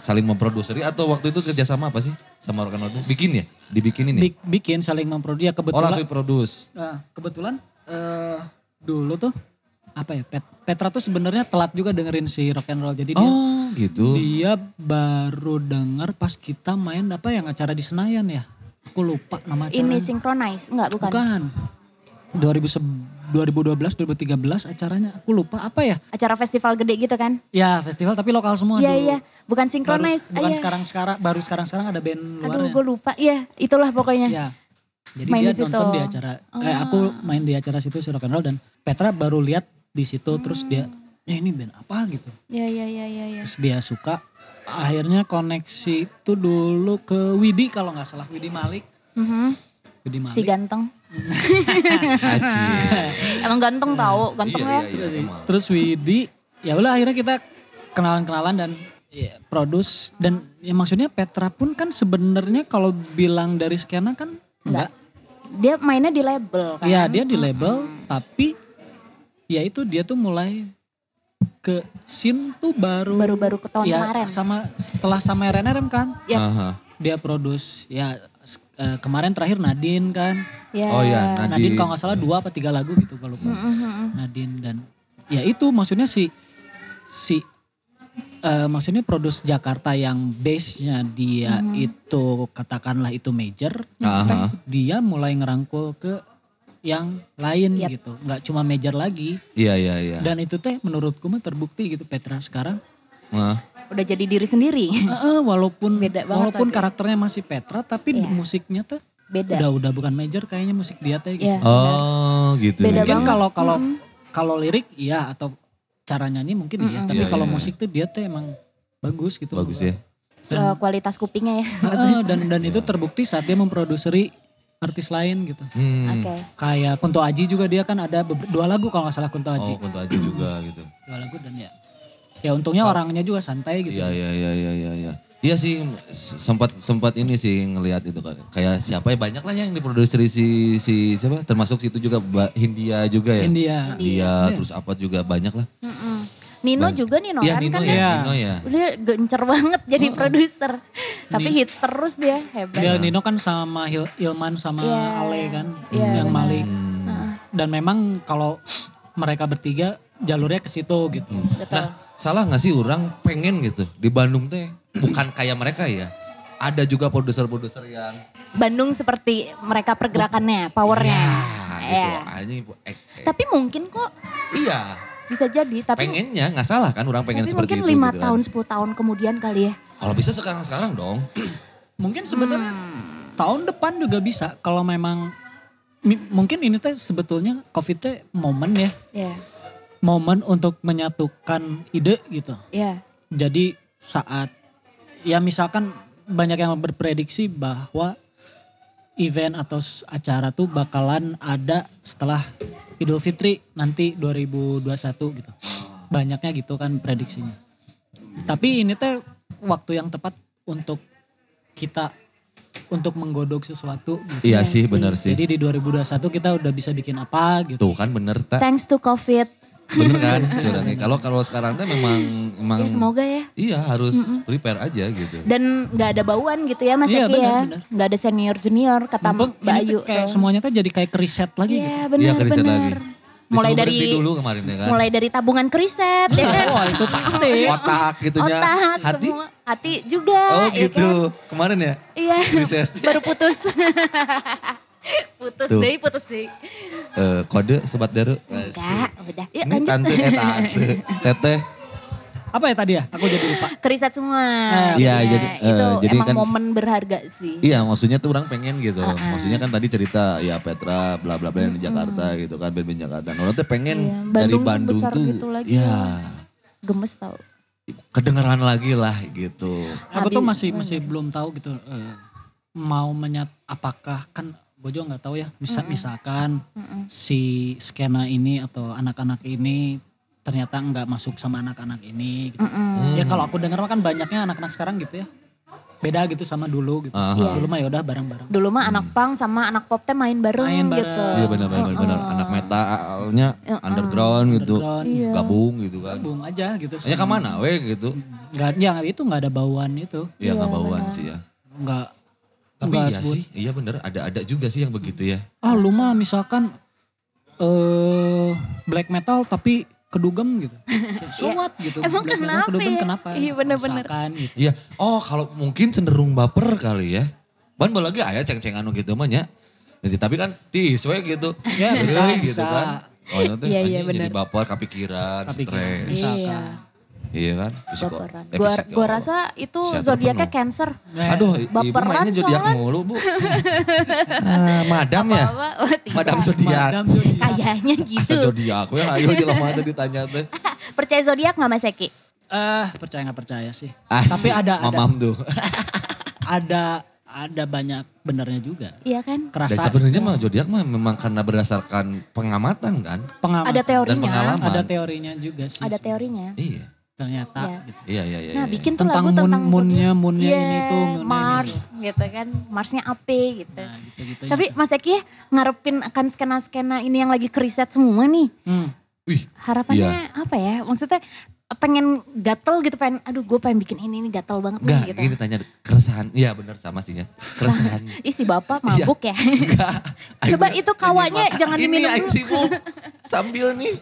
saling memproduseri atau waktu itu kerjasama apa sih sama Rock and Roll? Bikin ya? Dibikinin ya? Bik- bikin saling memproduksi ya Oh kebetulan. langsung produce. Nah, kebetulan eh dulu tuh apa ya Pet- Petra tuh sebenarnya telat juga dengerin si rock and roll jadi dia Oh gitu. dia baru denger pas kita main apa yang acara di Senayan ya aku lupa nama acara Ini synchronize, enggak bukan. bukan 2000 2012 2013 acaranya aku lupa apa ya Acara festival gede gitu kan? ya festival tapi lokal semua Iya iya, bukan baru, synchronize. bukan Iya. sekarang sekarang baru sekarang sekarang ada band Aduh luarnya gue lupa. Iya itulah pokoknya. Ya. Jadi Main dia di nonton di acara, eh, aku main di acara situ si rock and roll dan Petra baru lihat di situ terus dia, ya ini band apa gitu. Iya iya iya iya. Ya. Terus dia suka, akhirnya koneksi itu dulu ke Widi kalau nggak salah Widi Malik. Mhm. Widi Malik. Si ganteng. Aci. Emang ganteng tau, ganteng Iya, ya. iya, iya, emang. Terus Widi, ya udah akhirnya kita kenalan-kenalan dan ya, produce dan ya maksudnya Petra pun kan sebenarnya kalau bilang dari skena kan enggak. Dia mainnya di label kan. Iya dia di label tapi ya itu dia tuh mulai ke scene tuh baru Baru-baru ke tahun ya, kemarin. sama setelah sama RNRM kan Yap. Aha. dia produce ya eh, kemarin terakhir Nadine kan Ya. Oh iya, Nadine, Nadine. kalau nggak salah dua apa tiga lagu gitu kalau lupa Nadine dan ya itu maksudnya si si eh, maksudnya produce Jakarta yang base-nya dia itu katakanlah itu major Aha. teh dia mulai ngerangkul ke yang lain Yap. gitu nggak cuma major lagi Iya iya iya. dan itu teh menurutku mah terbukti gitu Petra sekarang Nah, Udah jadi diri sendiri. Heeh, walaupun Beda banget walaupun tadi. karakternya masih Petra tapi Iya. musiknya tuh Beda. udah udah bukan major kayaknya musik dia teh gitu. Iya. Oh gitu. Beda mungkin banget. kalau kalau kalau lirik iya atau cara nyanyi mungkin iya tapi Iya, kalau iya. musik tuh dia tuh emang bagus gitu Bagus ya. So, kualitas kupingnya ya. Heeh, dan dan itu terbukti saat dia memproduseri artis lain gitu Hmm. Oke. kayak Kunto Aji juga dia kan ada dua lagu kalau nggak salah Kunto Aji Oh Kunto Aji juga gitu. dua lagu dan ya ya untungnya orangnya juga santai gitu Iya iya iya iya iya. Iya Iya sih sempat sempat ini sih ngelihat itu kan. Kayak siapa ya banyak lah yang diproduksi si si siapa termasuk situ juga Hindia juga ya. India India terus apa juga banyak lah. Nino Banyak. juga Nino Iya kan Nino kan ya, Iya. Nino ya. dia gencer banget jadi produser. Tapi hits terus dia hebat. Dia Nino kan sama Hil- Ilman sama Iya. Ale kan Iya, yang benar. Malik. Hmm. Dan memang kalau mereka bertiga jalurnya ke situ gitu. Betul. Nah, salah nggak sih orang pengen gitu di Bandung teh bukan kayak mereka ya. Ada juga produser-produser yang Bandung seperti mereka pergerakannya, powernya. ya, gitu. Iya. Anjing, eh, eh. Tapi mungkin kok iya, bisa jadi. Tapi pengennya nggak salah kan orang pengen tapi seperti mungkin itu. lima gitu kan. tahun, 10 tahun kemudian kali ya. Kalau bisa sekarang-sekarang dong. Mungkin sebenarnya Hmm. tahun depan juga bisa kalau memang mungkin ini teh sebetulnya Covid teh momen ya. Iya, Momen untuk menyatukan ide gitu. iya. Jadi saat ya misalkan banyak yang berprediksi bahwa event atau acara tuh bakalan ada setelah Idul Fitri nanti 2021 gitu. Banyaknya gitu kan prediksinya. Tapi ini teh waktu yang tepat untuk kita untuk menggodok sesuatu gitu. Iya Iya sih, sih. bener sih. Jadi di 2021 kita udah bisa bikin apa gitu. Tuh kan bener tak? Thanks to COVID. Bener kan? curangnya. Kalau kalau sekarang teh memang memang Ya semoga ya. iya harus prepare aja gitu. Dan nggak ada bauan gitu ya Mas Iya, Eki benar, ya. benar. Nggak ada senior junior kata Mumpung Mbak ini Ayu. tuh kayak tuh. semuanya tuh jadi kayak riset lagi gitu. Iya Iya benar keriset lagi. benar. Mulai dari dulu kemarin ya kan. mulai dari tabungan kriset ya kan. Wah itu pasti. Otak gitunya. Otak Hati. semua. Hati juga. Oh ya gitu. kan? Kemarin ya? Iya. Baru putus. Putus Tuh. deh, putus deh. Eh, kode sobat daru. Enggak, udah. Yuk Ini lanjut. tante eh tante. Teteh. Apa ya tadi ya? Aku jadi lupa. Keriset semua. Iya, Iya, jadi, eh, itu jadi emang kan- momen berharga sih. Iya maksudnya tuh orang pengen gitu. Maksudnya kan tadi cerita ya Petra bla bla bla yang di Jakarta gitu kan band-band Jakarta. Orang tuh pengen Iya, dari Bandung Bandung besar tuh gitu lagi ya Gemes tau. kedengeran lagi lah gitu. Aku tuh masih masih belum tahu gitu eh, mau menyat apakah kan gue juga nggak tahu ya. Misal misalkan si skena ini atau anak-anak ini ternyata nggak masuk sama anak-anak ini. Gitu. Ya kalau aku dengar mah kan banyaknya anak-anak sekarang gitu ya. Beda gitu sama dulu gitu. Aha. Iya. Dulu mah ya udah bareng-bareng. Dulu mah anak punk sama anak pop teh main bareng, Main bareng. gitu. Iya benar benar benar. Anak metalnya underground gitu. Underground. Iya. Gabung gitu kan. Bung aja gitu. Hanya ke mana weh gitu. Nggak, ya itu nggak ada bauan itu. Iya Iya, nggak bauan sih ya. Nggak. Tapi iya sebut. sih, iya bener ada ada juga sih yang begitu ya. Ah lu mah misalkan eh black metal tapi kedugem gitu. So what gitu. Emang Black metal kenapa kedugem ya? kenapa? Iya, bener-bener. Misalkan gitu. Iya. Oh kalau mungkin cenderung baper kali ya. Ban lagi ayah ceng-ceng anu gitu mah nya. Jadi tapi kan tis we gitu. Ya, bisa, Euy, bisa. Oh itu Iya, iya, jadi bener. baper kepikiran, Kepikiran. stres. Iya. Iya kan? Psiko- Baperan. eh, Gua, gua rasa itu zodiaknya penuh. cancer. Nah, Aduh, i- ibu Baperan mainnya zodiak mulu, Bu. ah, madam ya? Apa-apa, oh, tidak. Madam zodiak. Kayaknya Asa gitu. zodiak we ayo jelema teh ditanya teh. Percaya zodiak nggak Mas Eki? Eh, percaya nggak percaya sih. Asik, Tapi ada ada Mamam tuh. ada ada banyak benernya juga. Iya kan? Dan Kerasa sebenarnya mah zodiak mah memang karena berdasarkan pengamatan kan? pengalaman. Ada teorinya. pengalaman. Ada teorinya juga sih. Ada teorinya. Iya. Ternyata Iya. gitu. Iya, iya, iya. Nah, iya. bikin tuh Tentang lagu tentang moon- moonnya- zodiak. moonnya Iya, ini tuh, moonnya ini Mars gitu kan. Marsnya AP gitu. Nah, gitu-gitu. Tapi Mas Eki ya ngarepin akan skena-skena ini yang lagi keriset semua nih. Hmm. Wih, Harapannya apa ya? Maksudnya pengen gatel gitu pengen aduh gue pengen bikin ini nih gatel banget enggak, nih gitu. gini tanya keresahan. Iya benar sama sih ya. Keresahan. Ih si bapak mabuk ya. enggak. Coba bener, itu kawanya ini, jangan ini diminum sibuk sambil nih.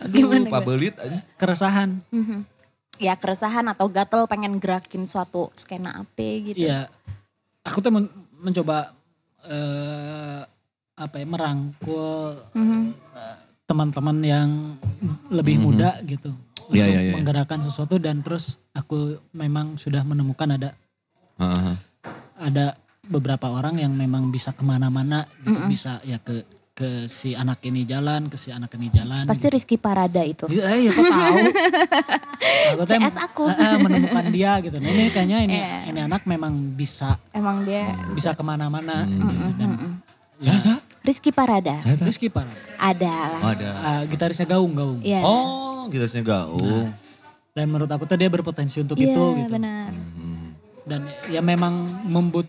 Aduh, Gimana, pabelit aja. Keresahan. Mhm. Ya keresahan atau gatel pengen gerakin suatu skena apa gitu. Iya. Aku tuh men- mencoba eh apa ya merangkul Mhm. teman-teman yang lebih muda gitu. Iya, untuk iya, iya. menggerakkan sesuatu dan terus aku memang sudah menemukan ada Heeh. ada beberapa orang yang memang bisa ke mana-mana gitu bisa ya ke ke si anak ini jalan ke si anak ini jalan Pasti Rizky Parada itu. gitu. Iya, iya, kok tahu. aku CS aku. eh, eh, menemukan dia gitu. Nah, ini kayaknya ini Iya. ini anak memang bisa Emang dia bisa ke mana-mana. Hmm. gitu. Dan Saya, saya, Rizky Parada. saya tahu. Rizky Parada. Ada Oh, lah. ada. Ah, gitarisnya gaung gaung. Iya. Oh, gitarnya gaung. Dan menurut aku tuh dia berpotensi untuk Iya itu gitu. benar. Hmm. Dan ya memang membut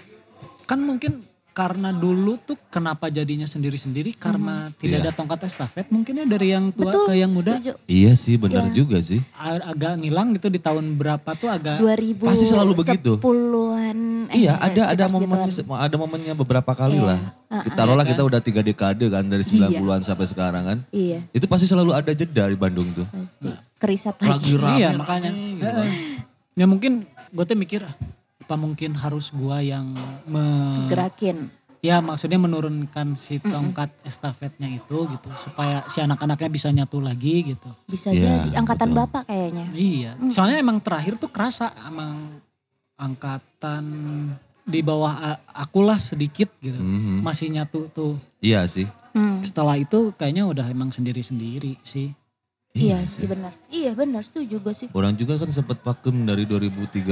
kan mungkin karena dulu tuh kenapa jadinya sendiri-sendiri karena tidak Iya. ada tongkat estafet mungkin ya dari yang tua Betul, ke yang muda setuju. Iya sih benar Iya. juga sih. agak ngilang gitu di tahun berapa tuh agak 2000 Pasti selalu begitu. 10-an. eh, iya ada ada momennya ada momennya beberapa kali Iya. lah. Kita taruhlah kita udah tiga dekade kan dari 90-an sampai sekarang kan. Iya, Itu pasti selalu ada jeda di Bandung tuh. pasti. Kerisat Lagi lagi. rame, iya rame makanya gitu. Heeh. ya mungkin gue tuh mikir ah, apa mungkin harus gua yang me- Gerakin. ya maksudnya menurunkan si tongkat estafetnya itu gitu supaya si anak-anaknya bisa nyatu lagi gitu Bisa Iya, jadi. Angkatan betul. bapak kayaknya. iya soalnya emang terakhir tuh kerasa emang angkatan di bawah akulah sedikit gitu Mhm. masih nyatu tuh Iya sih. Hmm. setelah itu kayaknya udah emang sendiri-sendiri sih Iya sih benar. Iya benar setuju gue sih. Orang juga kan sempat vakum dari 2013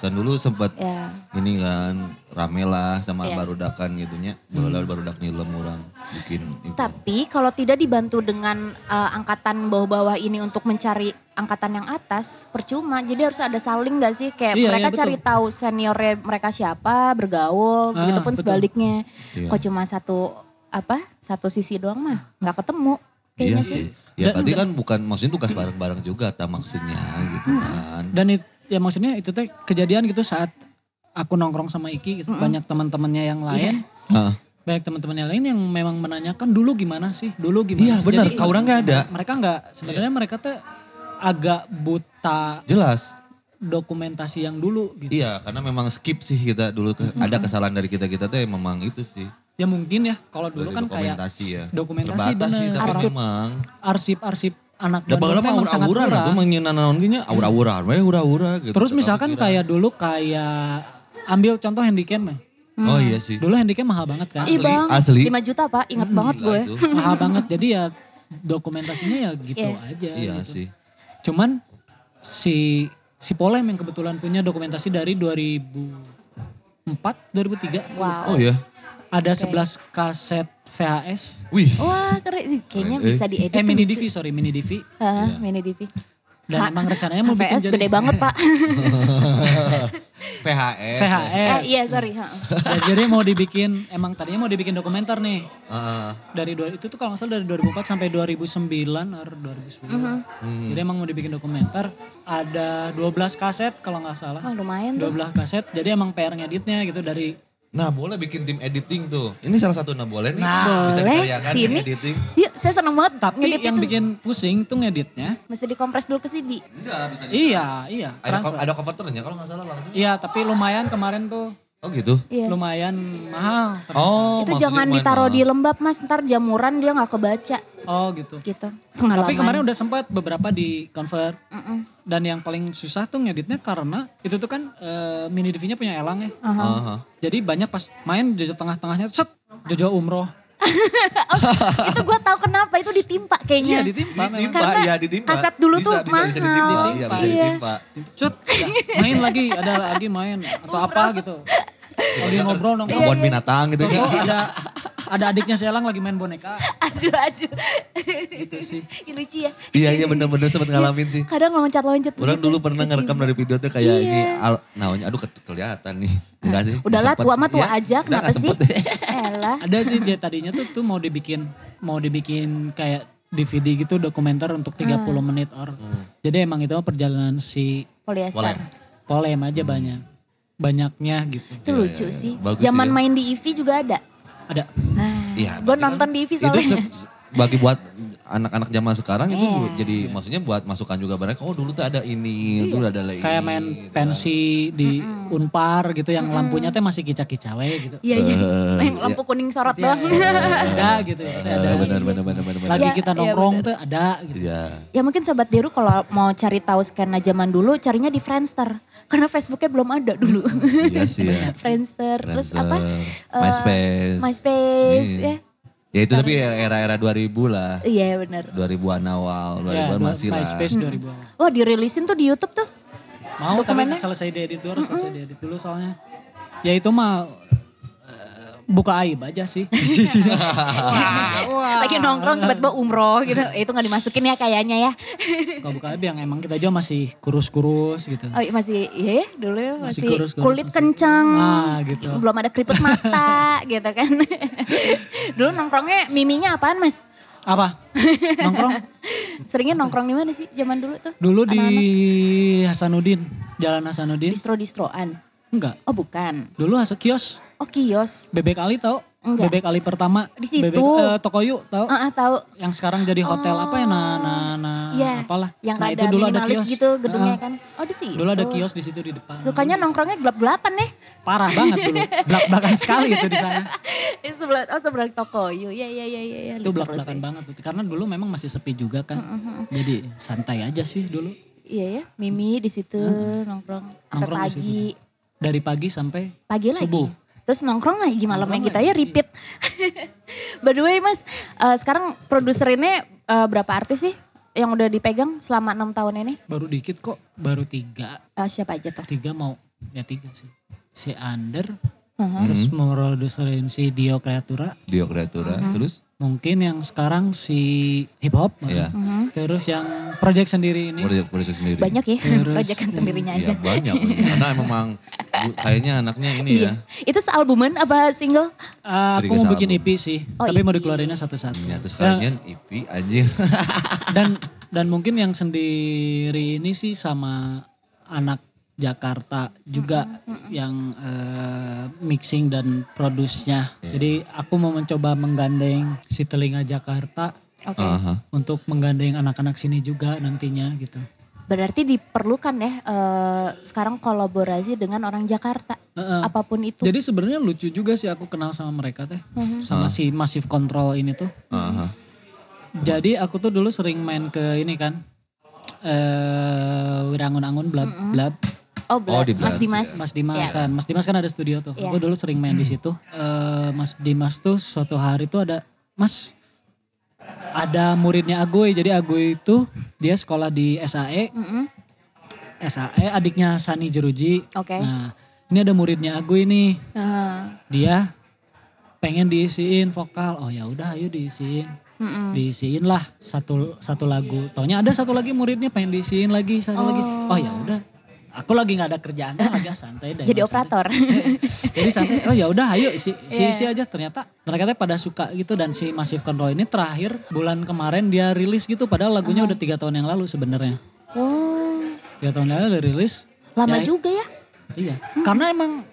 kan dulu sempat Ya. ini kan rame lah sama Iya. barudakan gitunya. Dulu barudak nyilem orang bikin itu. Tapi kalau tidak dibantu dengan eh, angkatan bawah-bawah ini untuk mencari angkatan yang atas, percuma. Jadi harus ada saling gak sih? Kayak Iya, mereka iya, cari tahu seniornya mereka siapa, bergaul, Ah, begitupun betul. sebaliknya. Iya. Kok cuma satu apa? Satu sisi doang mah nggak ketemu. Iya Kayaknya sih. sih. Ya Dan- berarti kan bukan maksudnya tugas bareng-bareng juga tak maksudnya gitu kan. dan it- ya maksudnya itu teh kejadian gitu saat aku nongkrong sama Iki gitu banyak teman-temannya yang lain Heeh. banyak teman-temannya lain yang memang menanyakan dulu gimana sih dulu gimana Iya sih? benar, kau orang nggak ada. mereka nggak sebenarnya mereka tuh agak buta Jelas. dokumentasi yang dulu gitu Iya, karena memang skip sih kita dulu ke- ada kesalahan dari kita-kita tuh yang memang itu sih. Ya mungkin ya kalau dulu Dari kan kayak dokumentasi ya. dokumentasi Terbatas sih bener. tapi Arsip. memang. arsip-arsip anak Da Bandung bagala tuh mah emang sangat aura-aura nah kurang. tuh menyenan naon gini aura-aura we hura-hura gitu. terus misalkan kayak dulu kayak ambil contoh handycam ya Oh iya sih. dulu handycam mahal banget kan Asli, bang, asli. 5 juta pak, ingat banget Gila gue. itu. mahal banget jadi ya dokumentasinya ya gitu Iya. aja Iya gitu. sih. Cuman si si Polem yang kebetulan punya dokumentasi dari 2004, 2003. Wow. Oh iya. Ada 11 kaset VHS. Wih. Wah keren, kayaknya Eh, bisa diedit. Eh tuh. mini DV, sorry mini DV. Hah, mini DV. Dan Ha- emang rencananya mau bikin jadi gede banget pak. PHS. VHS. eh, iya sorry. Dan jadi mau dibikin, emang tadinya mau dibikin dokumenter nih. Heeh. Dari dua, itu tuh kalau nggak salah dari 2004 sampai 2009 atau 2010. Mhm. Jadi emang mau dibikin dokumenter. Ada 12 kaset kalau nggak salah. Wah lumayan tuh. 12 kaset. Jadi emang PR ngeditnya gitu dari Nah boleh bikin tim editing tuh. Ini salah satu nah boleh nih. Nah, Bisa boleh. dikaryakan Sini. tim editing. Yuk saya seneng banget. Tapi ngedit yang itu. bikin pusing tuh ngeditnya. Mesti dikompres dulu ke CD. Enggak bisa Iya, iya. Ada, transfer. ada converternya kalau nggak salah langsung. Iya, tapi lumayan kemarin tuh. Oh gitu. Iya. Lumayan mahal. Oh itu jangan ditaruh mahal. di lembab mas, ntar jamuran dia nggak kebaca Oh gitu. gitu. Pengalaman. Tapi kemarin udah sempat beberapa di convert. Mm-mm. Dan yang paling susah tuh ngeditnya karena itu tuh kan eh, mini DV-nya punya elang ya. Aha. Aha. Jadi banyak pas main jojo tengah-tengahnya set jojo umroh. itu gue tahu kenapa itu ditimpa kayaknya. Iya ditimpa memang. Ditimpa, Karena ya ditimpa. kaset dulu Bisa, tuh bisa, Bisa mahal. ditimpa, iya Ditimpa. bisa Iya. ditimpa. Set, ya, main lagi, ada lagi main atau apa gitu. Lagi ngobrol dong. Kebun binatang gitu Toko kan. ada ada adiknya si Elang lagi main boneka. Aduh aduh. Gitu sih. Ih, lucu ya. Iya iya bener-bener sempat ngalamin sih. Kadang loncat-loncat. Orang gitu. dulu pernah ngerekam dari video tuh kayak Iya. ini al, aduh ke- kelihatan nih. Enggak sih. Udahlah tua mah tua Iya, aja kenapa sih? sempet. Elah. Ada sih dia tadinya tuh tuh mau dibikin mau dibikin kayak DVD gitu dokumenter untuk 30 menit or. Jadi emang itu perjalanan si Polyester. Polem. Polem aja banyak. Banyaknya gitu. Itu lucu sih. Bagus Zaman ya. main di EV juga ada. Ada. Nah, Iya, gue berarti nonton kan di EV Itu soalnya. se- bagi buat anak-anak zaman sekarang itu Iya. jadi maksudnya buat masukan juga mereka oh dulu tuh ada ini, dulu ada lagi. Kayak main pensi di Unpar gitu yang lampunya teh masih kicak-kicawe gitu. Iya iya. Eh, Yang lampu kuning sorot Iya, doang. ada gitu. Teh ada. Eh, benar benar benar benar. Lagi Iya, kita iya, nongkrong benar. tuh ada gitu. Iya. Ya mungkin sobat Diru kalau mau cari tahu skena zaman dulu carinya di Friendster. Karena Facebooknya belum ada dulu. Iya sih ya. Friendster. Terus Friendster, apa? Eh, MySpace. MySpace Iya. ya. Ya itu tapi era-era 2000 lah. Iya benar. 2000-an awal, 2000-an Ya, masih lah. MySpace 2000. Wah dirilisin tuh di YouTube tuh. Mau tapi selesai diedit dulu, harus selesai diedit dulu soalnya. Ya itu mah buka aib aja sih. Lagi nongkrong tiba-tiba umroh gitu. Itu gak dimasukin ya kayaknya ya. Kalau buka aib yang emang kita juga masih kurus-kurus gitu. Oh, iya, masih iya ya dulu ya, Masih masih, kurus-kurus, kulit masih- kenceng. Ah, gitu. Belum ada keriput mata gitu kan. dulu nongkrongnya miminya apaan mas? Apa? Nongkrong? Seringnya nongkrong di mana sih zaman dulu tuh? Dulu di Hasanuddin, Jalan Hasanuddin. Distro-distroan. Enggak. Oh bukan. Dulu kios Oh kios. Bebek Ali tau? Enggak. Bebek Ali pertama. Di situ. Bebek, eh, Tokoyu tau? Ah, ah, tahu. Yang sekarang jadi hotel apa ya? Nah, nah, nah, Iya. apalah. Yang nah, rada minimalis gitu gedungnya Ah. kan. Oh di situ. Dulu ada kios di situ di depan. Sukanya nongkrongnya gelap-gelapan deh. Parah banget dulu. Belak-belakan sekali itu di sana. Sebelah, oh sebelah toko. Iya iya iya iya. iya. Itu Seru belak-belakan banget. tuh. Karena dulu memang masih sepi juga kan. Jadi santai aja sih dulu. Iya ya, Mimi di situ nongkrong sampai Nongkrong di pagi. Dari pagi sampai Pagi lagi. Subuh. Terus nongkrong lagi malamnya Nongkrong gitu ya repeat. By the way Mas, eh, sekarang produser ini eh, berapa artis sih yang udah dipegang selama enam tahun ini? baru dikit kok. Baru tiga. Eh, siapa aja tuh? Tiga mau. Ya tiga sih. Si Under. Uh-huh. Terus memproduserin si Dio Kreatura. Dio Kreatura, Uh-huh. terus? Mungkin yang sekarang si hip hop. Iya. Terus yang project sendiri ini. Proyek proyek sendiri. Banyak ya, Terus, proyekan sendirinya aja. Iya banyak. Karena memang kayaknya anaknya ini Iya. ya. Itu sealbuman apa single? Ah, aku mau bikin. EP sih. Oh, tapi mau EP. dikeluarinnya satu-satu. Ya, terus Ya, kalian IP anjir. dan dan mungkin yang sendiri ini sih sama anak Jakarta juga yang eh, mixing dan produce-nya. Jadi aku mau mencoba menggandeng si telinga Jakarta Oke. Aha. untuk menggandeng anak-anak sini juga nantinya gitu. Berarti diperlukan ya eh, sekarang kolaborasi dengan orang Jakarta. Heeh. Apa pun itu. Jadi sebenarnya lucu juga sih aku kenal sama mereka teh. Mhm. Sama si Massive Control ini tuh. Aha. Jadi aku tuh dulu sering main ke ini kan. Eh Wirangun-angun Blab Blab. Oh, Oh, di Mas Dimas. Mas Dimas Iya. kan. Mas Dimas kan ada studio tuh. Iya. Aku dulu sering main di situ. Eh Mas Dimas tuh suatu hari tuh ada Mas ada muridnya Agoy. Jadi Agoy itu dia sekolah di SAE. Mm-mm. SAE adiknya Sani Jeruji. Oke. Nah, ini ada muridnya Agoy nih. Ah, Dia pengen diisiin vokal. Oh ya udah ayo diisiin. mm-mm. Diisiin lah satu satu lagu. Taunya ada satu lagi muridnya pengen diisiin lagi satu lagi. Oh ya udah. Aku lagi nggak ada kerjaan lagi ah, santai deh. Jadi santai. operator. Jadi santai. Oh ya udah ayo isi isi, Iya. isi aja. Ternyata mereka tuh pada suka gitu dan si Massive Control ini terakhir bulan kemarin dia rilis gitu. Padahal lagunya udah tiga tahun yang lalu sebenarnya. oh, Tiga tahun yang lalu dia rilis. lama Ya, juga ya. Iya. Karena emang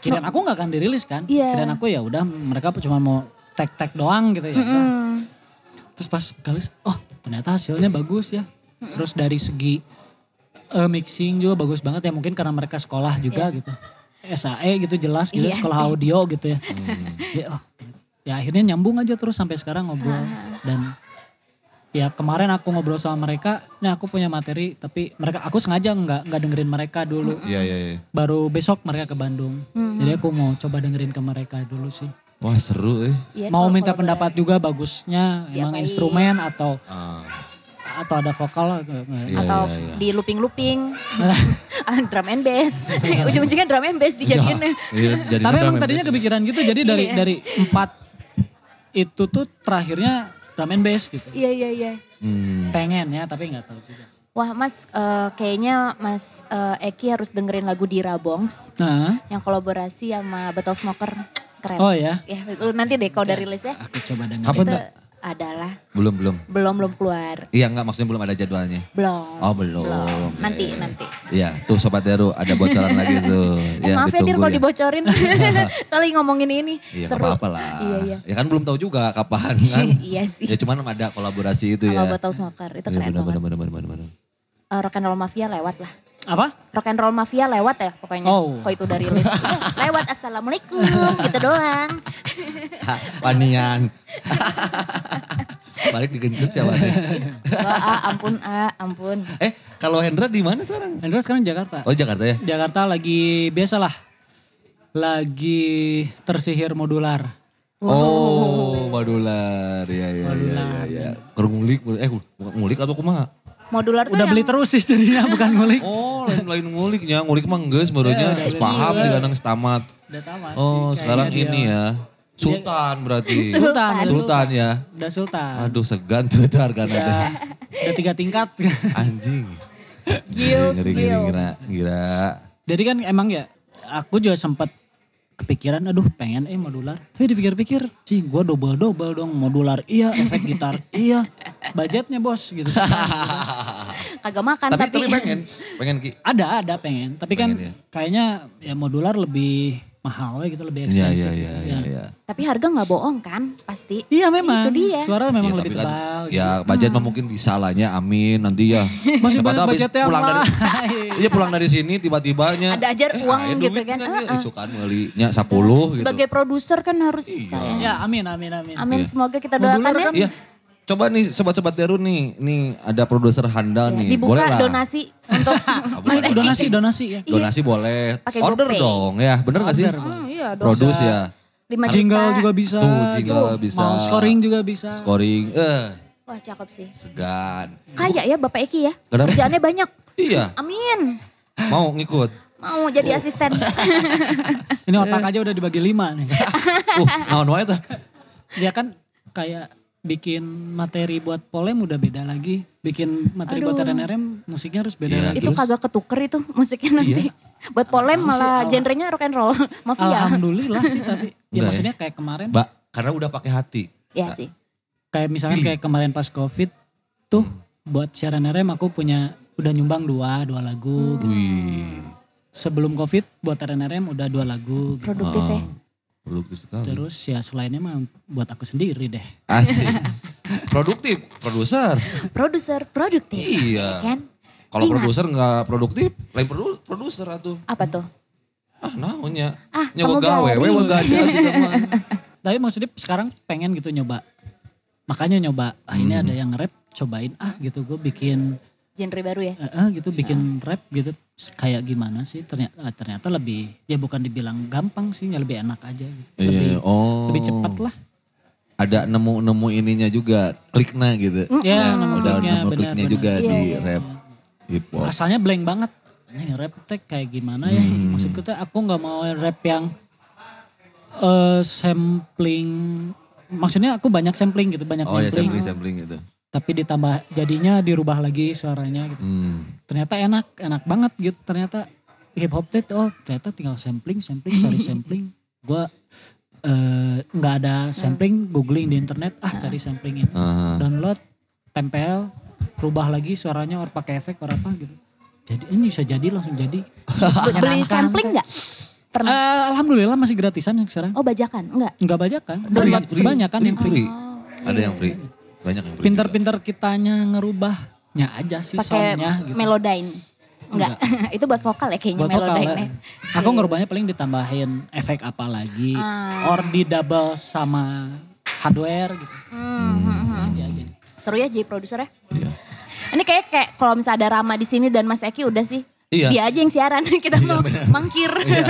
kirain aku nggak akan dirilis kan. Iya. Kirain aku ya udah mereka cuma mau tag-tag doang gitu ya. udah. Hmm. Terus pas galis, oh ternyata hasilnya bagus ya. Terus dari segi eh, mixing juga bagus banget ya mungkin karena mereka sekolah juga gitu. SAE gitu jelas gitu Iya sekolah sih. audio gitu ya. ya, oh, ya akhirnya nyambung aja terus sampai sekarang ngobrol dan ya kemarin aku ngobrol sama mereka, nih aku punya materi tapi mereka aku sengaja nggak nggak dengerin mereka dulu. Iya iya iya. Baru besok mereka ke Bandung. Jadi aku mau coba dengerin ke mereka dulu sih. Wah seru eh. Iya, mau minta pendapat juga bagusnya Ya, emang baik. instrumen atau Ah, atau ada vokal lah. Iya, Atau iya, iya. di looping-looping. Ah, drum and bass. Ujung-ujungnya drum and bass dijadiin. Iya, jadi Tapi drum emang tadinya kepikiran gitu. Jadi dari Iya. dari empat itu tuh terakhirnya drum and bass gitu. Iya, iya, iya. Hmm. Pengen ya tapi nggak tahu juga. Wah mas, eh, kayaknya mas eh, Eki harus dengerin lagu Dira Bongs. Nah, Yang kolaborasi sama Battle Smoker. Keren. oh ya, Ya, nanti deh kalau udah rilis ya. aku coba dengerin. Apa Itu enggak? Adalah Belum belum. belum belum keluar. Iya enggak maksudnya belum ada jadwalnya. Belum. Oh belum. Nanti Iya, iya. nanti. Iya tuh Sobat Deru ada bocoran lagi tuh. Eh, maaf ya Dir kalau dibocorin. Soalnya ngomongin ini. Iya Seru. apa-apa lah. Iya iya. Ya kan belum tahu juga kapan kan. iya sih. ya cuman ada kolaborasi itu Sama ya. Battle Smoker itu Iya, keren benar, banget. benar, benar, benar, benar. Eh, Rock and Roll Mafia lewat lah. Apa? Rock and Roll Mafia lewat ya pokoknya. Oh. Kok itu udah rilis. Ya, lewat Assalamualaikum gitu doang. Ha, Panian. Balik digentut siapa nih? Wah, ah, ampun ah, ampun. Eh kalau Hendra di mana sekarang? Hendra sekarang Jakarta. Oh Jakarta ya? Jakarta lagi biasalah. Lagi tersihir modular. Oh, modular. Ya ya ya Modular. ya. ya. Kerungulik, eh ngulik atau kumaha? Modular tuh Udah yang beli terus sih jadinya bukan ngulik. Oh, lain lain nguliknya. Ngulik mah geus barunya Ya, paham iya. sih kadang tamat. Udah tamat Oh, sih, sekarang ini dia. ya. Sultan berarti. Sultan, udah Sultan ya. Udah sultan. Aduh segan tuh itu harganya. Ya, teh. udah tiga tingkat. Anjing. Gils, Ngeri, ngeri, gils. gila, gila. Jadi kan emang ya aku juga sempat kepikiran aduh pengen eh modular. Tapi dipikir-pikir sih gue double-double dong modular iya efek gitar iya budgetnya bos gitu. Kagak makan Tapi, tapi. tapi pengen, pengen Ki. ada ada pengen tapi kan Pengen ya. kayaknya ya modular lebih mahal ya gitu lebih Iya, ekstensif. iya, gitu. iya, Ya. iya. iya. Tapi harga nggak bohong kan pasti. Iya memang. Itu dia. Suara memang Ya, lebih tapi kan, tebal. gitu. Ya budget mah mungkin bisa lah nya, amin nanti ya. Masih banyak tahu habis budget yang pulang dari. Iya pulang dari sini tiba-tibanya. Ada aja uang aya gitu duit kan. ya, Heeh. isukan belinya 10 gitu. Sebagai produser kan harus Iya. kayak. Ya amin amin amin. Amin Iya. semoga kita doakan kan ya. Iya. Coba nih sobat-sobat Deru nih, nih ada produser handal Ya, nih. Dibuka boleh lah. donasi untuk Nah itu donasi donasi ya. Donasi boleh. Pakai Order GoPay. dong ya, bener gak sih? Order, Hmm, iya. Produce ya. 5 juta. Jingle juga bisa. Tuh, jingle gitu. bisa. Mau scoring juga bisa. Scoring, eh Wah cakep sih. segan. Kaya ya Bapak Eki ya. Kenapa? Kerjaannya banyak. Iya, Amin. mau ngikut. Mau jadi asisten. Ini otak aja udah dibagi lima nih. Uh, naon wae tah? Dia kan kayak bikin materi buat polem udah beda lagi. Bikin materi buat Aduh. RNRM musiknya harus beda Iya, lagi. itu terus? kagak ketuker itu musiknya nanti. Buat polem sih, malah Allah. genrenya rock and roll. Mafia. Alhamdulillah sih tapi ya ya? maksudnya kayak kemarin. Mbak, karena udah pakai hati. Ya sih. Kayak misalnya kayak kemarin pas covid tuh buat siaran RM aku punya udah nyumbang dua dua lagu. gitu. Wih, Sebelum covid buat RNRM udah dua lagu. gitu. Produktif ya. Produktif sekali. Terus ya selainnya mah buat aku sendiri deh. Asik. produktif, produser. Produser produktif. Iya. Kan? Kalau produser nggak produktif, lain produ produser atuh. Apa tuh? Ah, naonnya? Ah, kamu gawe, we wegada kita mah. Tapi maksudnya sekarang pengen gitu nyoba. Makanya nyoba, ah ini ada yang rap, cobain ah gitu. Gue bikin, Genre baru ya. eh, eh, gitu bikin rap gitu. Kayak gimana sih ternyata, ah, ternyata lebih, ya bukan dibilang gampang sih, ya lebih enak aja gitu. Iya, Lebih, oh. lebih cepat lah. Ada nemu-nemu ininya juga, kliknya gitu. Ya nama Udah kliknya nemu benar kliknya juga Iya, di iya. rap hip hop. Asalnya blank banget. Ini rap teh kayak gimana ya? Hmm. Maksud kita aku nggak mau rap yang eh sampling. Maksudnya aku banyak sampling gitu, banyak Oh ya sampling. sampling sampling gitu. Tapi ditambah jadinya dirubah lagi suaranya gitu. Hmm. Ternyata enak, enak banget gitu. Ternyata hip hop teh oh ternyata tinggal sampling, sampling, cari sampling. Gua eh, nggak ada sampling, googling di internet, ah cari sampling ini. Aha. Download, tempel, rubah lagi suaranya or pakai efek or apa gitu. Jadi ini bisa jadi langsung jadi. Be- Beli sampling nggak? Pernah. Eh, Alhamdulillah masih gratisan yang sekarang. Oh bajakan? Enggak. Enggak banyak kan? Free, free. banyak kan Free, yang free. free. Ada yang free. Banyak yang. Pinter-pinter kitanya ngerubahnya aja sih Pakai soundnya gitu. Melodyne. Enggak. itu buat vokal ya kayaknya Buat vokal. Melodyne. eh. Aku ngerubahnya paling ditambahin efek apa lagi. Ah. Or di double sama hardware gitu. Hmm. Aja aja. Seru ya jadi produsernya. Iya. Ini kayak kayak kalau misalnya ada Rama di sini dan Mas Eki udah sih. Iya. Dia aja yang siaran, kita mau mangkir. Iya,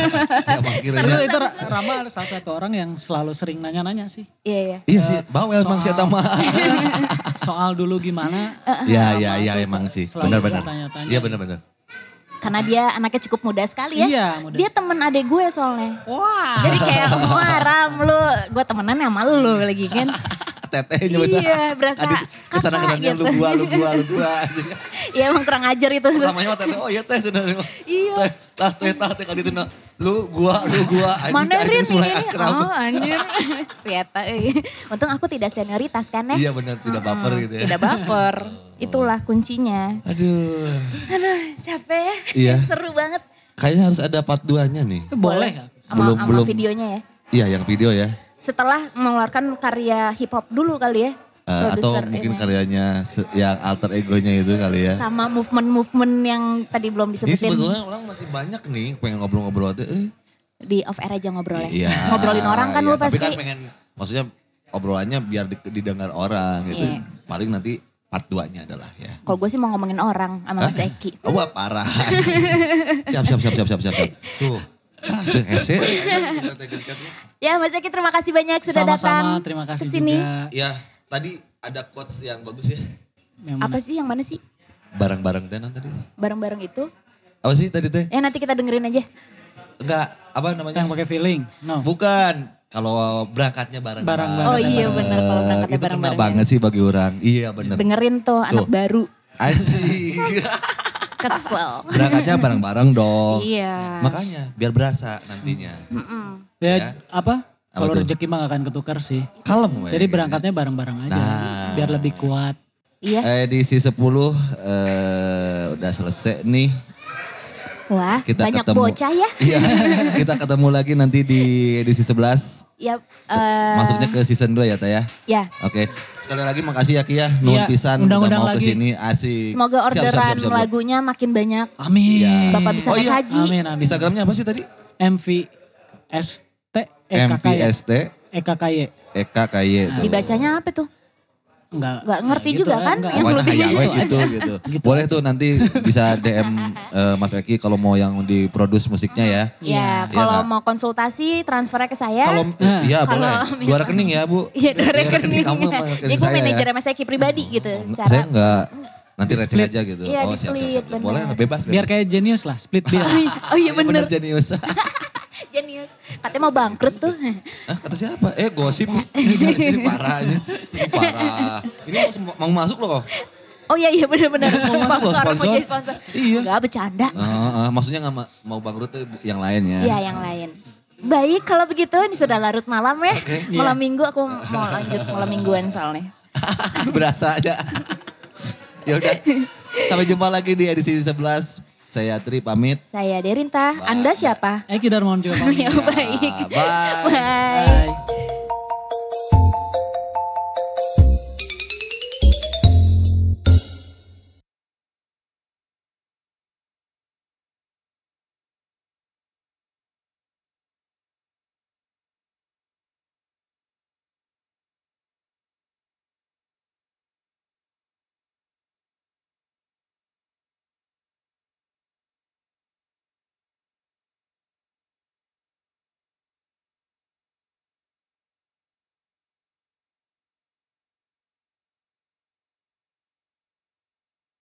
ya bangkirnya. Itu, itu Ra- Rama salah satu orang yang selalu sering nanya-nanya sih. Iya, iya. Iya sih, bawel emang sih soal- mah. Soal dulu gimana. Iya, iya, iya emang sih. Benar-benar. Iya benar-benar. Karena dia anaknya cukup muda sekali ya. Iya, muda Dia temen adek gue soalnya. Wah. Jadi kayak, wah Ram lu, gue temenan sama lu lagi kan. Teteh nyebutnya. Iya, berasa Adik ke sana kakak kesannya lu gitu. gua, lu gua, lu gua. Iya emang kurang ajar itu. Namanya mah teteh, oh iya teh sebenarnya. Iya. Teh, tah teh, tah teh kali itu. Lu gua, lu gua. Anjing, Mana Rin mulai ini? akrab. Oh anjir. Sieta. eh. Untung aku tidak senioritas kan ya. Iya benar, tidak baper gitu ya. Tidak baper. Itulah kuncinya. Aduh. Aduh capek ya. Iya. Seru banget. Kayaknya harus ada part 2-nya nih. Boleh. ya? Sama, Belum- sama belum. videonya ya. Iya, yang video ya. Setelah mengeluarkan karya hip hop dulu kali ya. Eh, atau mungkin ini. karyanya yang alter egonya itu kali ya. Sama movement-movement yang tadi belum Ini disebutin. sebetulnya orang masih banyak nih pengen ngobrol-ngobrol itu. Eh, Di off air aja ngobrolnya. Iya. Ngobrolin orang kan iya, lu pasti. Tapi kan pengen, maksudnya obrolannya biar di- didengar orang gitu. Iya. Paling nanti part 2-nya adalah ya. Kalau gue sih mau ngomongin orang sama Mas Eki. Oh, wah parah. siap, siap, siap, siap, siap, siap. Tuh. Ah, se- hese. Ya Mas Eki terima kasih banyak sudah Sama-sama, datang terima kasih ke sini. juga. Ya, tadi ada quotes yang bagus ya. Yang mana? Apa sih yang mana sih? Barang-barang teh tadi. Bareng-bareng itu. Apa sih tadi teh? Ya nanti kita dengerin aja. Enggak, apa namanya? Yang pakai feeling. No. Bukan. kalau berangkatnya bareng. Bareng-bareng. Oh iya benar kalau berangkatnya Itu kena banget sih bagi orang. Iya bener. Dengerin tuh, anak baru. Asik. Kesel. berangkatnya bareng-bareng dong. Iya. Makanya biar berasa nantinya. Ya, Ya. apa? Apa Kalau rezeki mah gak akan ketukar sih. Kalem we. Jadi berangkatnya bareng-bareng aja. Nah. Biar lebih kuat. Iya. Edisi 10 eh, udah selesai nih. Wah, Kita banyak ketemu. bocah ya. Iya, kita ketemu lagi nanti di edisi 11. Ya, eh, Masuknya ke season 2 ya, Teh ya. ya. Oke. Sekali lagi makasih ya Ki ya. Nuhun Iya, pisan udah mau lagi. ke sini asik. Semoga Siap, siap, orderan siap, siap. lagunya makin banyak. Amin. Iya. Bapak bisa Oh iya. haji. Amin, amin. Instagramnya apa sih tadi? MV ST EKKY. MVST EKKY. EKKY. Dibacanya apa tuh? Enggak. Nggak ngerti gitu, juga kan? enggak. Yang Pokoknya lebih- hayang we gitu gitu. Boleh tuh nanti bisa DM eh, Mas Eki kalau mau yang diproduce musiknya ya. Ya, Iya kalau nggak? mau konsultasi transfernya ke saya. Kalau Nah. iya Kalau boleh. Dua misalnya- rekening ya, Bu. Iya, dua rekening. Kamu sama rekening saya manajer ya. sama saya pribadi gitu. Saya Secara enggak. Nanti receh aja gitu. Iya, oh, siap, siap, di-split, siap. Boleh, bener. bebas, bebas. Biar kayak genius lah, split bill. Oh iya bener. jenius. Jenius. Katanya mau bangkrut tuh. Hah, kata siapa? Eh, gosip. Ini parah ini. Ini Parah. Ini mau, mau masuk loh. Oh iya iya benar-benar Mau masuk loh, sponsor, mau sponsor. jadi sponsor. Iya. Enggak bercanda. Ah, ah, maksudnya nggak ma- mau bangkrut tuh yang lain ya. Iya yang lain. Baik kalau begitu ini sudah larut malam ya. Oke. Malam Iya. minggu aku mau lanjut malam mingguan soalnya. Berasa aja. ya udah. Sampai jumpa lagi di edisi 11. Saya Tri pamit. Saya Derinta. Anda siapa? Eki Darmawan juga pamit. Ya baik. Bye. Bye. Bye.